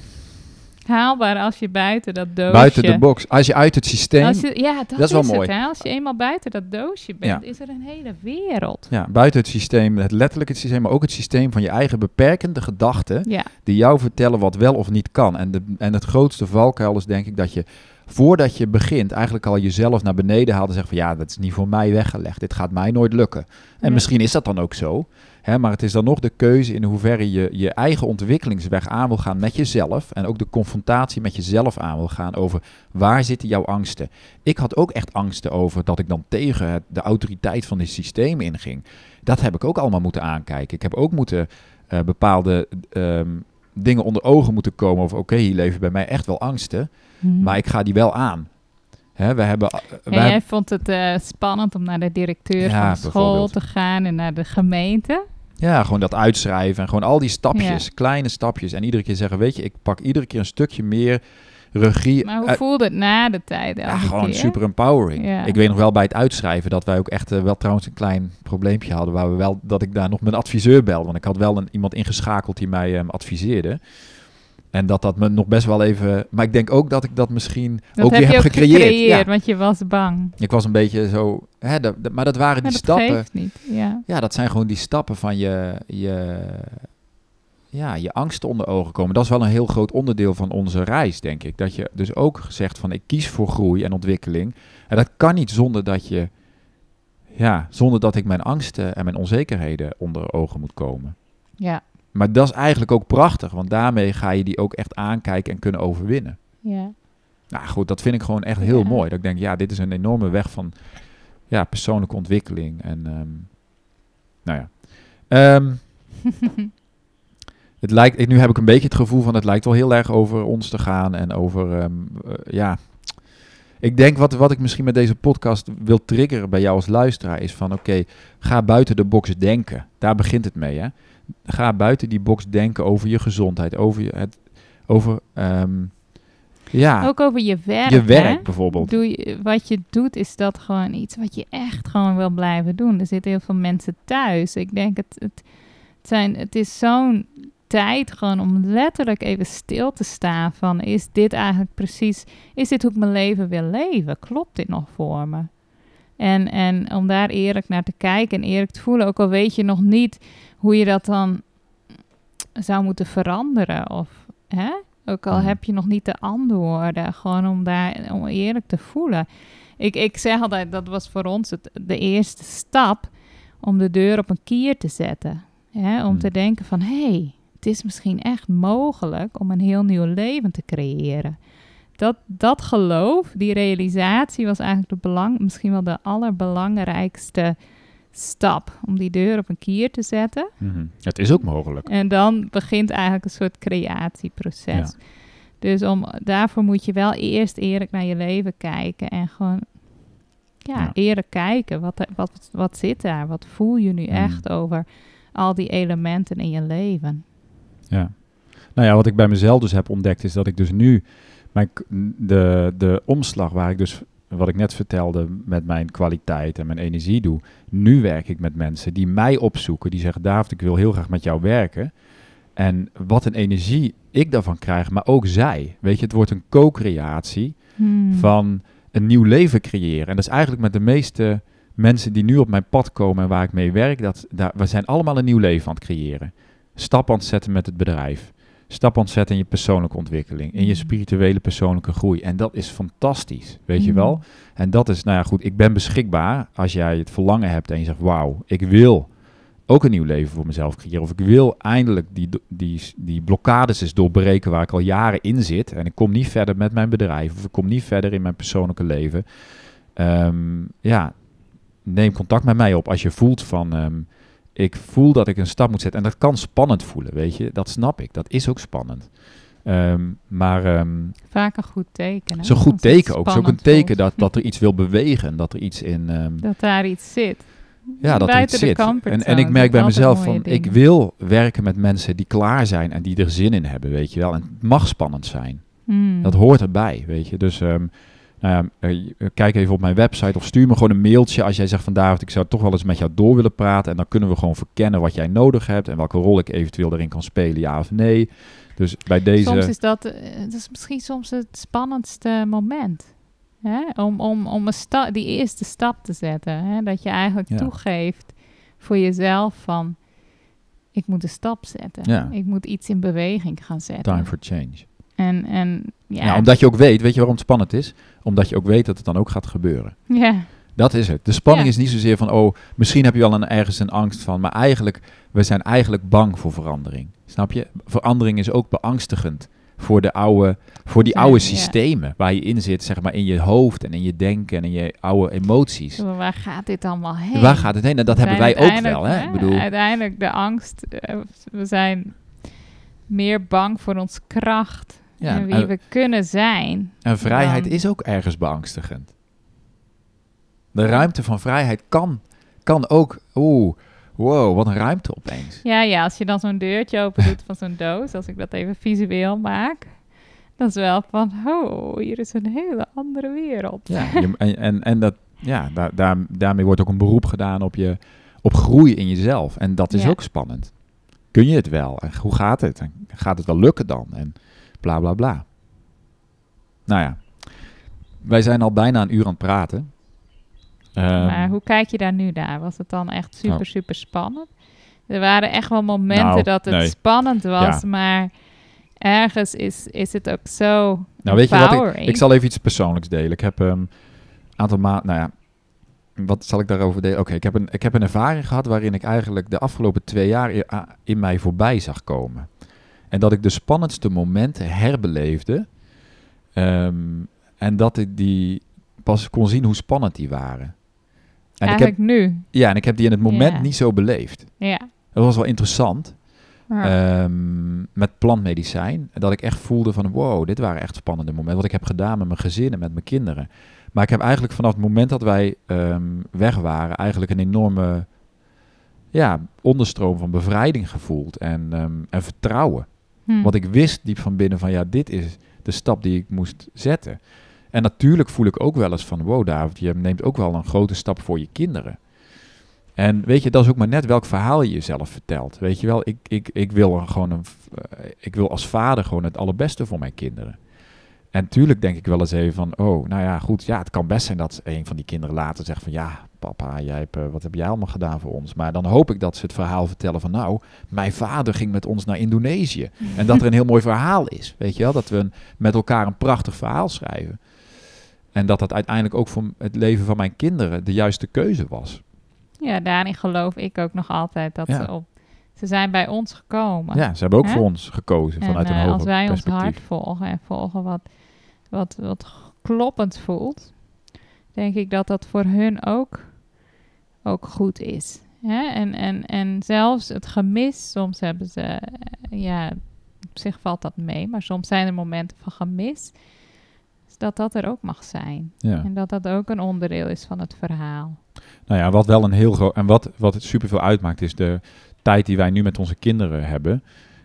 haalbaar als je buiten dat doosje... Buiten de box. Als je uit het systeem... ja, dat, is wel mooi. Als je eenmaal buiten dat doosje bent, is er een hele wereld. Ja, buiten het systeem, het letterlijk het systeem, maar ook het systeem van je eigen beperkende gedachten... die jou vertellen wat wel of niet kan. En, de, en het grootste valkuil is denk ik dat je voordat je begint eigenlijk al jezelf naar beneden haalt en zegt van ja, dat is niet voor mij weggelegd. Dit gaat mij nooit lukken. En misschien is dat dan ook zo. Hè, maar het is dan nog de keuze in hoeverre je je eigen ontwikkelingsweg aan wil gaan met jezelf. En ook de confrontatie met jezelf aan wil gaan over waar zitten jouw angsten. Ik had ook echt angsten over dat ik dan tegen het, de autoriteit van dit systeem inging. Dat heb ik ook allemaal moeten aankijken. Ik heb ook moeten uh, bepaalde um, dingen onder ogen moeten komen over oké, hier leven bij mij echt wel angsten. Mhm. Maar ik ga die wel aan. Hè, we hebben, uh, jij vond het uh, spannend om naar de directeur van school te gaan en naar de gemeente. Ja, gewoon dat uitschrijven en gewoon al die stapjes, kleine stapjes. En iedere keer zeggen, weet je, ik pak iedere keer een stukje meer regie. Maar hoe voelde het na de tijd? Ja, gewoon super empowering. Ik weet nog wel bij het uitschrijven dat wij ook echt uh, wel trouwens een klein probleempje hadden. Waar we wel dat ik daar nog mijn adviseur belde. Want ik had wel een, iemand ingeschakeld die mij um, adviseerde. En dat dat me nog best wel even. Maar ik denk ook dat ik dat misschien ook weer heb, gecreëerd. ja. Want je was bang. Ik was een beetje zo. Hè, maar dat waren die dat stappen. Niet, ja. ja, dat zijn gewoon die stappen van je, je, ja, je angsten onder ogen komen. Dat is wel een heel groot onderdeel van onze reis, denk ik. Dat je dus ook zegt van ik kies voor groei en ontwikkeling. En dat kan niet zonder dat je. Ja, zonder dat ik mijn angsten en mijn onzekerheden onder ogen moet komen. Ja, maar dat is eigenlijk ook prachtig, want daarmee ga je die ook echt aankijken en kunnen overwinnen. Ja. Nou goed, dat vind ik gewoon echt heel mooi. Dat ik denk, ja, dit is een enorme weg van ja, persoonlijke ontwikkeling. En um, nou ja. Um, het lijkt, nu heb ik een beetje het gevoel van het lijkt wel heel erg over ons te gaan en over, um, uh, ja. Ik denk wat, wat ik misschien met deze podcast wil triggeren bij jou als luisteraar is van oké, ga buiten de box denken. Daar begint het mee hè ga buiten die box denken over je gezondheid, over je, het, over, um, ja. Ook over je werk. Je werk bijvoorbeeld. Doe je, wat je doet, is dat gewoon iets wat je echt gewoon wil blijven doen. Er zitten heel veel mensen thuis. Ik denk, het, het, het, zijn, het is zo'n tijd gewoon om letterlijk even stil te staan van, is dit eigenlijk precies, is dit hoe ik mijn leven wil leven? Klopt dit nog voor me? En, en om daar eerlijk naar te kijken en eerlijk te voelen, ook al weet je nog niet hoe je dat dan zou moeten veranderen. Of, hè? Ook al hmm. heb je nog niet de antwoorden, gewoon om daar om eerlijk te voelen. Ik, ik zeg altijd, dat was voor ons het, de eerste stap om de deur op een kier te zetten. Hè? Om te hmm. denken van, hé, hey, het is misschien echt mogelijk om een heel nieuw leven te creëren. Dat, dat geloof, die realisatie was eigenlijk de belang, misschien wel de allerbelangrijkste stap om die deur op een kier te zetten. Mm Het is ook mogelijk. En dan begint eigenlijk een soort creatieproces. Dus om, daarvoor moet je wel eerst eerlijk naar je leven kijken en gewoon ja, ja. eerlijk kijken. Wat, wat, wat zit daar? Wat voel je nu mhm. echt over al die elementen in je leven? Ja. Nou ja, wat ik bij mezelf dus heb ontdekt is dat ik dus nu mijn, de, de omslag waar ik dus wat ik net vertelde met mijn kwaliteit en mijn energie doe. Nu werk ik met mensen die mij opzoeken, die zeggen, David, ik wil heel graag met jou werken. En wat een energie ik daarvan krijg, maar ook zij. Weet je, het wordt een co-creatie hmm. van een nieuw leven creëren. En dat is eigenlijk met de meeste mensen die nu op mijn pad komen en waar ik mee werk, dat, daar, we zijn allemaal een nieuw leven aan het creëren. Stap aan het zetten met het bedrijf. Stap zetten in je persoonlijke ontwikkeling, in je hmm. spirituele persoonlijke groei. En dat is fantastisch, weet je hmm. wel? En dat is, nou ja, goed, ik ben beschikbaar als jij het verlangen hebt en je zegt, wauw, ik wil ook een nieuw leven voor mezelf creëren. Of ik wil eindelijk die, die, die blokkades eens doorbreken waar ik al jaren in zit. En ik kom niet verder met mijn bedrijf. Of ik kom niet verder in mijn persoonlijke leven. Ehm, ja, neem contact met mij op als je voelt van... Ehm, ik voel dat ik een stap moet zetten. En dat kan spannend voelen, weet je. Dat snap ik. Dat is ook spannend. Ehm, maar... Vaak een goed teken. Zo'n goed teken ook. Zo ook een teken dat, dat er iets wil bewegen. Dat er iets in... dat daar iets zit ja, dat het zit. En, en ik merk bij mezelf van, ik wil werken met mensen die klaar zijn en die er zin in hebben, weet je wel. En het mag spannend zijn. Hmm. Dat hoort erbij, weet je. Dus um, nou ja, uh, kijk even op mijn website of stuur me gewoon een mailtje als jij zegt van David, ik zou toch wel eens met jou door willen praten. En dan kunnen we gewoon verkennen wat jij nodig hebt en welke rol ik eventueel erin kan spelen, ja of nee. Dus bij deze... Soms is dat, dat is misschien soms het spannendste moment. Hè? Om, om, om een sta die eerste stap te zetten. Hè? Dat je eigenlijk toegeeft voor jezelf van... ik moet een stap zetten. Ja. Ik moet iets in beweging gaan zetten. Time for change. En, en, ja. ja. omdat je ook weet, weet je waarom het spannend is? Omdat je ook weet dat het dan ook gaat gebeuren. Ja. Dat is het. De spanning is niet zozeer van, oh, misschien heb je wel een, ergens een angst van, maar eigenlijk, we zijn eigenlijk bang voor verandering. Snap je? Verandering is ook beangstigend voor, de oude, voor die oude systemen waar je in zit, zeg maar in je hoofd en in je denken en in je oude emoties. waar gaat dit allemaal heen? Waar gaat het heen? En dat hebben wij ook wel. Hè? Ik bedoel, uiteindelijk de angst, eh, we zijn meer bang voor ons kracht en wie we kunnen zijn. En vrijheid is ook ergens beangstigend. De ruimte van vrijheid kan, kan ook. Oeh, Wow, wat een ruimte opeens. Ja, ja, als je dan zo'n deurtje open doet van zo'n doos, als ik dat even visueel maak, dan is wel van, oh, hier is een hele andere wereld. Ja, en, en, en dat, ja, daar, daar, daarmee wordt ook een beroep gedaan op, je, op groei in jezelf. En dat is ook spannend. Kun je het wel? En hoe gaat het? En gaat het wel lukken dan? En bla bla bla. Nou ja, wij zijn al bijna een uur aan het praten. Ehm, maar hoe kijk je daar nu naar? Was het dan echt super, oh. super spannend? Er waren echt wel momenten nou, dat het spannend was, maar ergens is, is het ook zo. Nou, weet je wat? Ik, ik zal even iets persoonlijks delen. Ik heb een um, aantal maanden. Nou ja, wat zal ik daarover delen? Oké, ik, heb een, ik heb een ervaring gehad waarin ik eigenlijk de afgelopen twee jaar in, in mij voorbij zag komen. En dat ik de spannendste momenten herbeleefde. Ehm, en dat ik die pas kon zien hoe spannend die waren. En Eigenlijk ik heb, nu. Ja, en ik heb die in het moment niet zo beleefd. Ja. Dat was wel interessant. Ehm, met plantmedicijn. Dat ik echt voelde van wow, dit waren echt spannende momenten. Wat ik heb gedaan met mijn gezin en met mijn kinderen. Maar ik heb eigenlijk vanaf het moment dat wij ehm, weg waren, eigenlijk een enorme ja, onderstroom van bevrijding gevoeld en, um, en vertrouwen. Hm. Want ik wist diep van binnen van ja, dit is de stap die ik moest zetten. En natuurlijk voel ik ook wel eens van, wow David, je neemt ook wel een grote stap voor je kinderen. En weet je, dat is ook maar net welk verhaal je jezelf vertelt. Weet je wel, ik, ik, ik, wil, gewoon een, eh, ik wil als vader gewoon het allerbeste voor mijn kinderen. En natuurlijk denk ik wel eens even van, oh, nou ja, goed, ja, het kan best zijn dat een van die kinderen later zegt van, ja, papa, jij hebt, eh, wat heb jij allemaal gedaan voor ons? Maar dan hoop ik dat ze het verhaal vertellen van, nou, mijn vader ging met ons naar Indonesië. en dat er een heel mooi verhaal is, weet je wel, dat we met elkaar een prachtig verhaal schrijven. En dat dat uiteindelijk ook voor het leven van mijn kinderen de juiste keuze was. Ja, daarin geloof ik ook nog altijd dat ze op. Ze zijn bij ons gekomen. Ja, ze hebben ook voor ons gekozen vanuit een uh, hoger Als wij ons hart volgen en volgen wat, wat, wat kloppend voelt, denk ik dat dat voor hun ook, ook goed is. Hè? En, en, en zelfs het gemis, soms hebben ze, eh, ja, op zich valt dat mee, maar soms zijn er momenten van gemis dat dat er ook mag zijn. Ja. En dat dat ook een onderdeel is van het verhaal. Nou ja, wat wel een heel groot. En wat, wat het superveel uitmaakt, is de tijd die wij nu met onze kinderen hebben.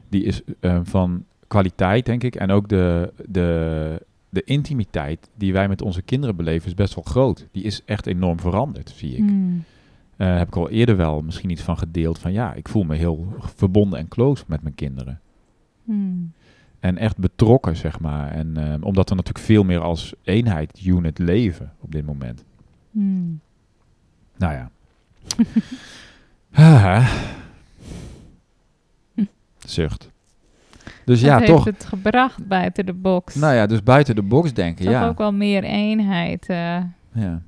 Die is uh, van kwaliteit, denk ik. En ook de, de, de intimiteit die wij met onze kinderen beleven is best wel groot. Die is echt enorm veranderd, zie ik. Mm. heb ik al eerder wel misschien iets van gedeeld van ja, ik voel me heel verbonden en close met mijn kinderen. Mm. En echt betrokken, zeg maar. En uh, omdat we natuurlijk veel meer als eenheid, unit leven op dit moment. Mm. Nou ja. Zucht. Dus ja, toch. het gebracht buiten de box. Nou ja, dus buiten de box denken, toch ja. ook wel meer eenheid. Uh. Ja.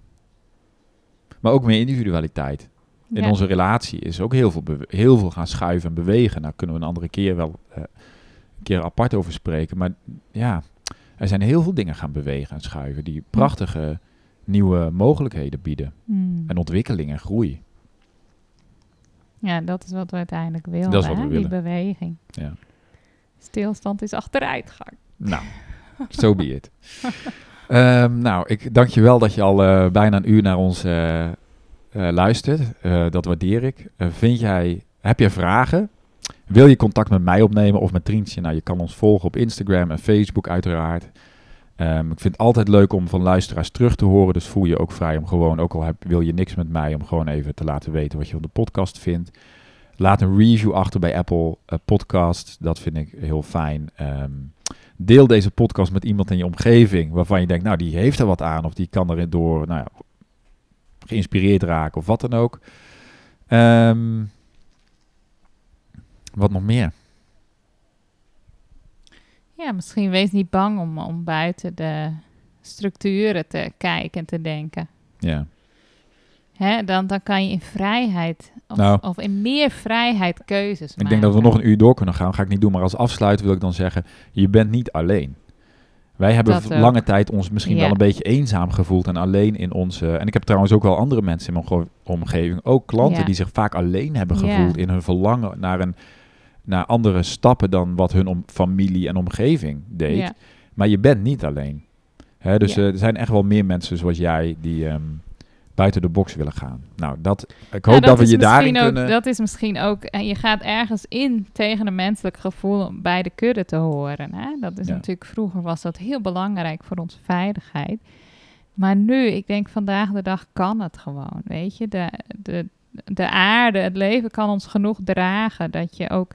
Maar ook meer individualiteit. In onze relatie is ook heel veel, heel veel gaan schuiven en bewegen. Nou kunnen we een andere keer wel uh, een keer apart over spreken. Maar ja, er zijn heel veel dingen gaan bewegen en schuiven die prachtige nieuwe mogelijkheden bieden. Hmm. En ontwikkeling en groei. Ja, dat is wat we uiteindelijk willen, dat is wat we willen. die beweging. Ja. Stilstand is achteruitgang. Nou, zo be it. um, nou, ik dank je wel dat je al uh, bijna een uur naar ons uh, uh, luistert. dat waardeer ik. vind jij, heb je vragen? Wil je contact met mij opnemen of met Trientje? Nou, je kan ons volgen op Instagram en Facebook uiteraard. Um, ik vind het altijd leuk om van luisteraars terug te horen. Dus voel je ook vrij om gewoon, ook al wil je niks met mij, om gewoon even te laten weten wat je van de podcast vindt. Laat een review achter bij Apple uh, Podcast. Dat vind ik heel fijn. Um, deel deze podcast met iemand in je omgeving waarvan je denkt, nou, die heeft er wat aan. Of die kan erin door nou ja, geïnspireerd raken of wat dan ook. Um, wat nog meer? Ja, misschien wees niet bang om, om buiten de structuren te kijken en te denken. Ja. Hè, dan, dan kan je in vrijheid, of, nou, of in meer vrijheid keuzes Ik denk dat we nog een uur door kunnen gaan. ga ik niet doen, maar als afsluiten wil ik dan zeggen, je bent niet alleen. Wij hebben lange tijd ons misschien wel een beetje eenzaam gevoeld en alleen in onze... En ik heb trouwens ook wel andere mensen in mijn omgeving, ook klanten die zich vaak alleen hebben gevoeld in hun verlangen naar een naar andere stappen dan wat hun om, familie en omgeving deed. Maar je bent niet alleen. Hè, dus eh, er zijn echt wel meer mensen zoals jij die um, buiten de box willen gaan. Nou, dat, ik hoop dat, we je daarin ook, kunnen... Dat is misschien ook... En je gaat ergens in tegen een menselijk gevoel om bij de kudde te horen. Hè? Dat is natuurlijk... Vroeger was dat heel belangrijk voor onze veiligheid. Maar nu, ik denk vandaag de dag kan het gewoon, weet je. De, de, de aarde, het leven kan ons genoeg dragen dat je ook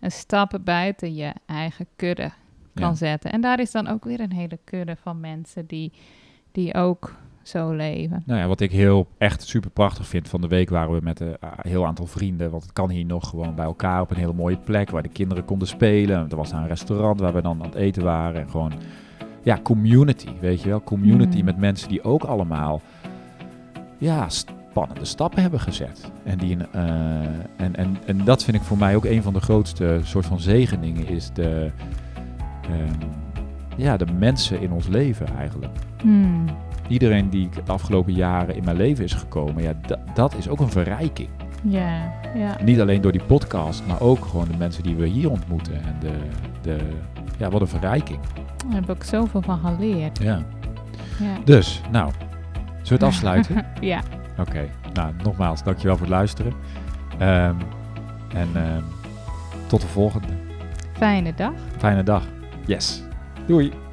een stap buiten je eigen kudde kan zetten. En daar is dan ook weer een hele kudde van mensen die, die ook zo leven. Nou ja, wat ik heel echt super prachtig vind van de week waren we met een heel aantal vrienden, want het kan hier nog gewoon bij elkaar op een hele mooie plek waar de kinderen konden spelen. Er was een restaurant waar we dan aan het eten waren en gewoon ja, community, weet je wel, community mm. met mensen die ook allemaal ja, spannende stappen hebben gezet. En, die, uh, en, en, en dat vind ik voor mij ook een van de grootste soort van zegeningen, is de, uh, ja, de mensen in ons leven eigenlijk. Hmm. Iedereen die de afgelopen jaren in mijn leven is gekomen, ja, dat is ook een verrijking. Ja, ja. Niet alleen door die podcast, maar ook gewoon de mensen die we hier ontmoeten. En de, de, ja, wat een verrijking. Daar heb ik ook zoveel van geleerd. Ja. ja. Dus, nou, zullen we het afsluiten? ja. Oké, nou nogmaals, dankjewel voor het luisteren. Um, en um, tot de volgende. Fijne dag. Fijne dag. Yes. Doei.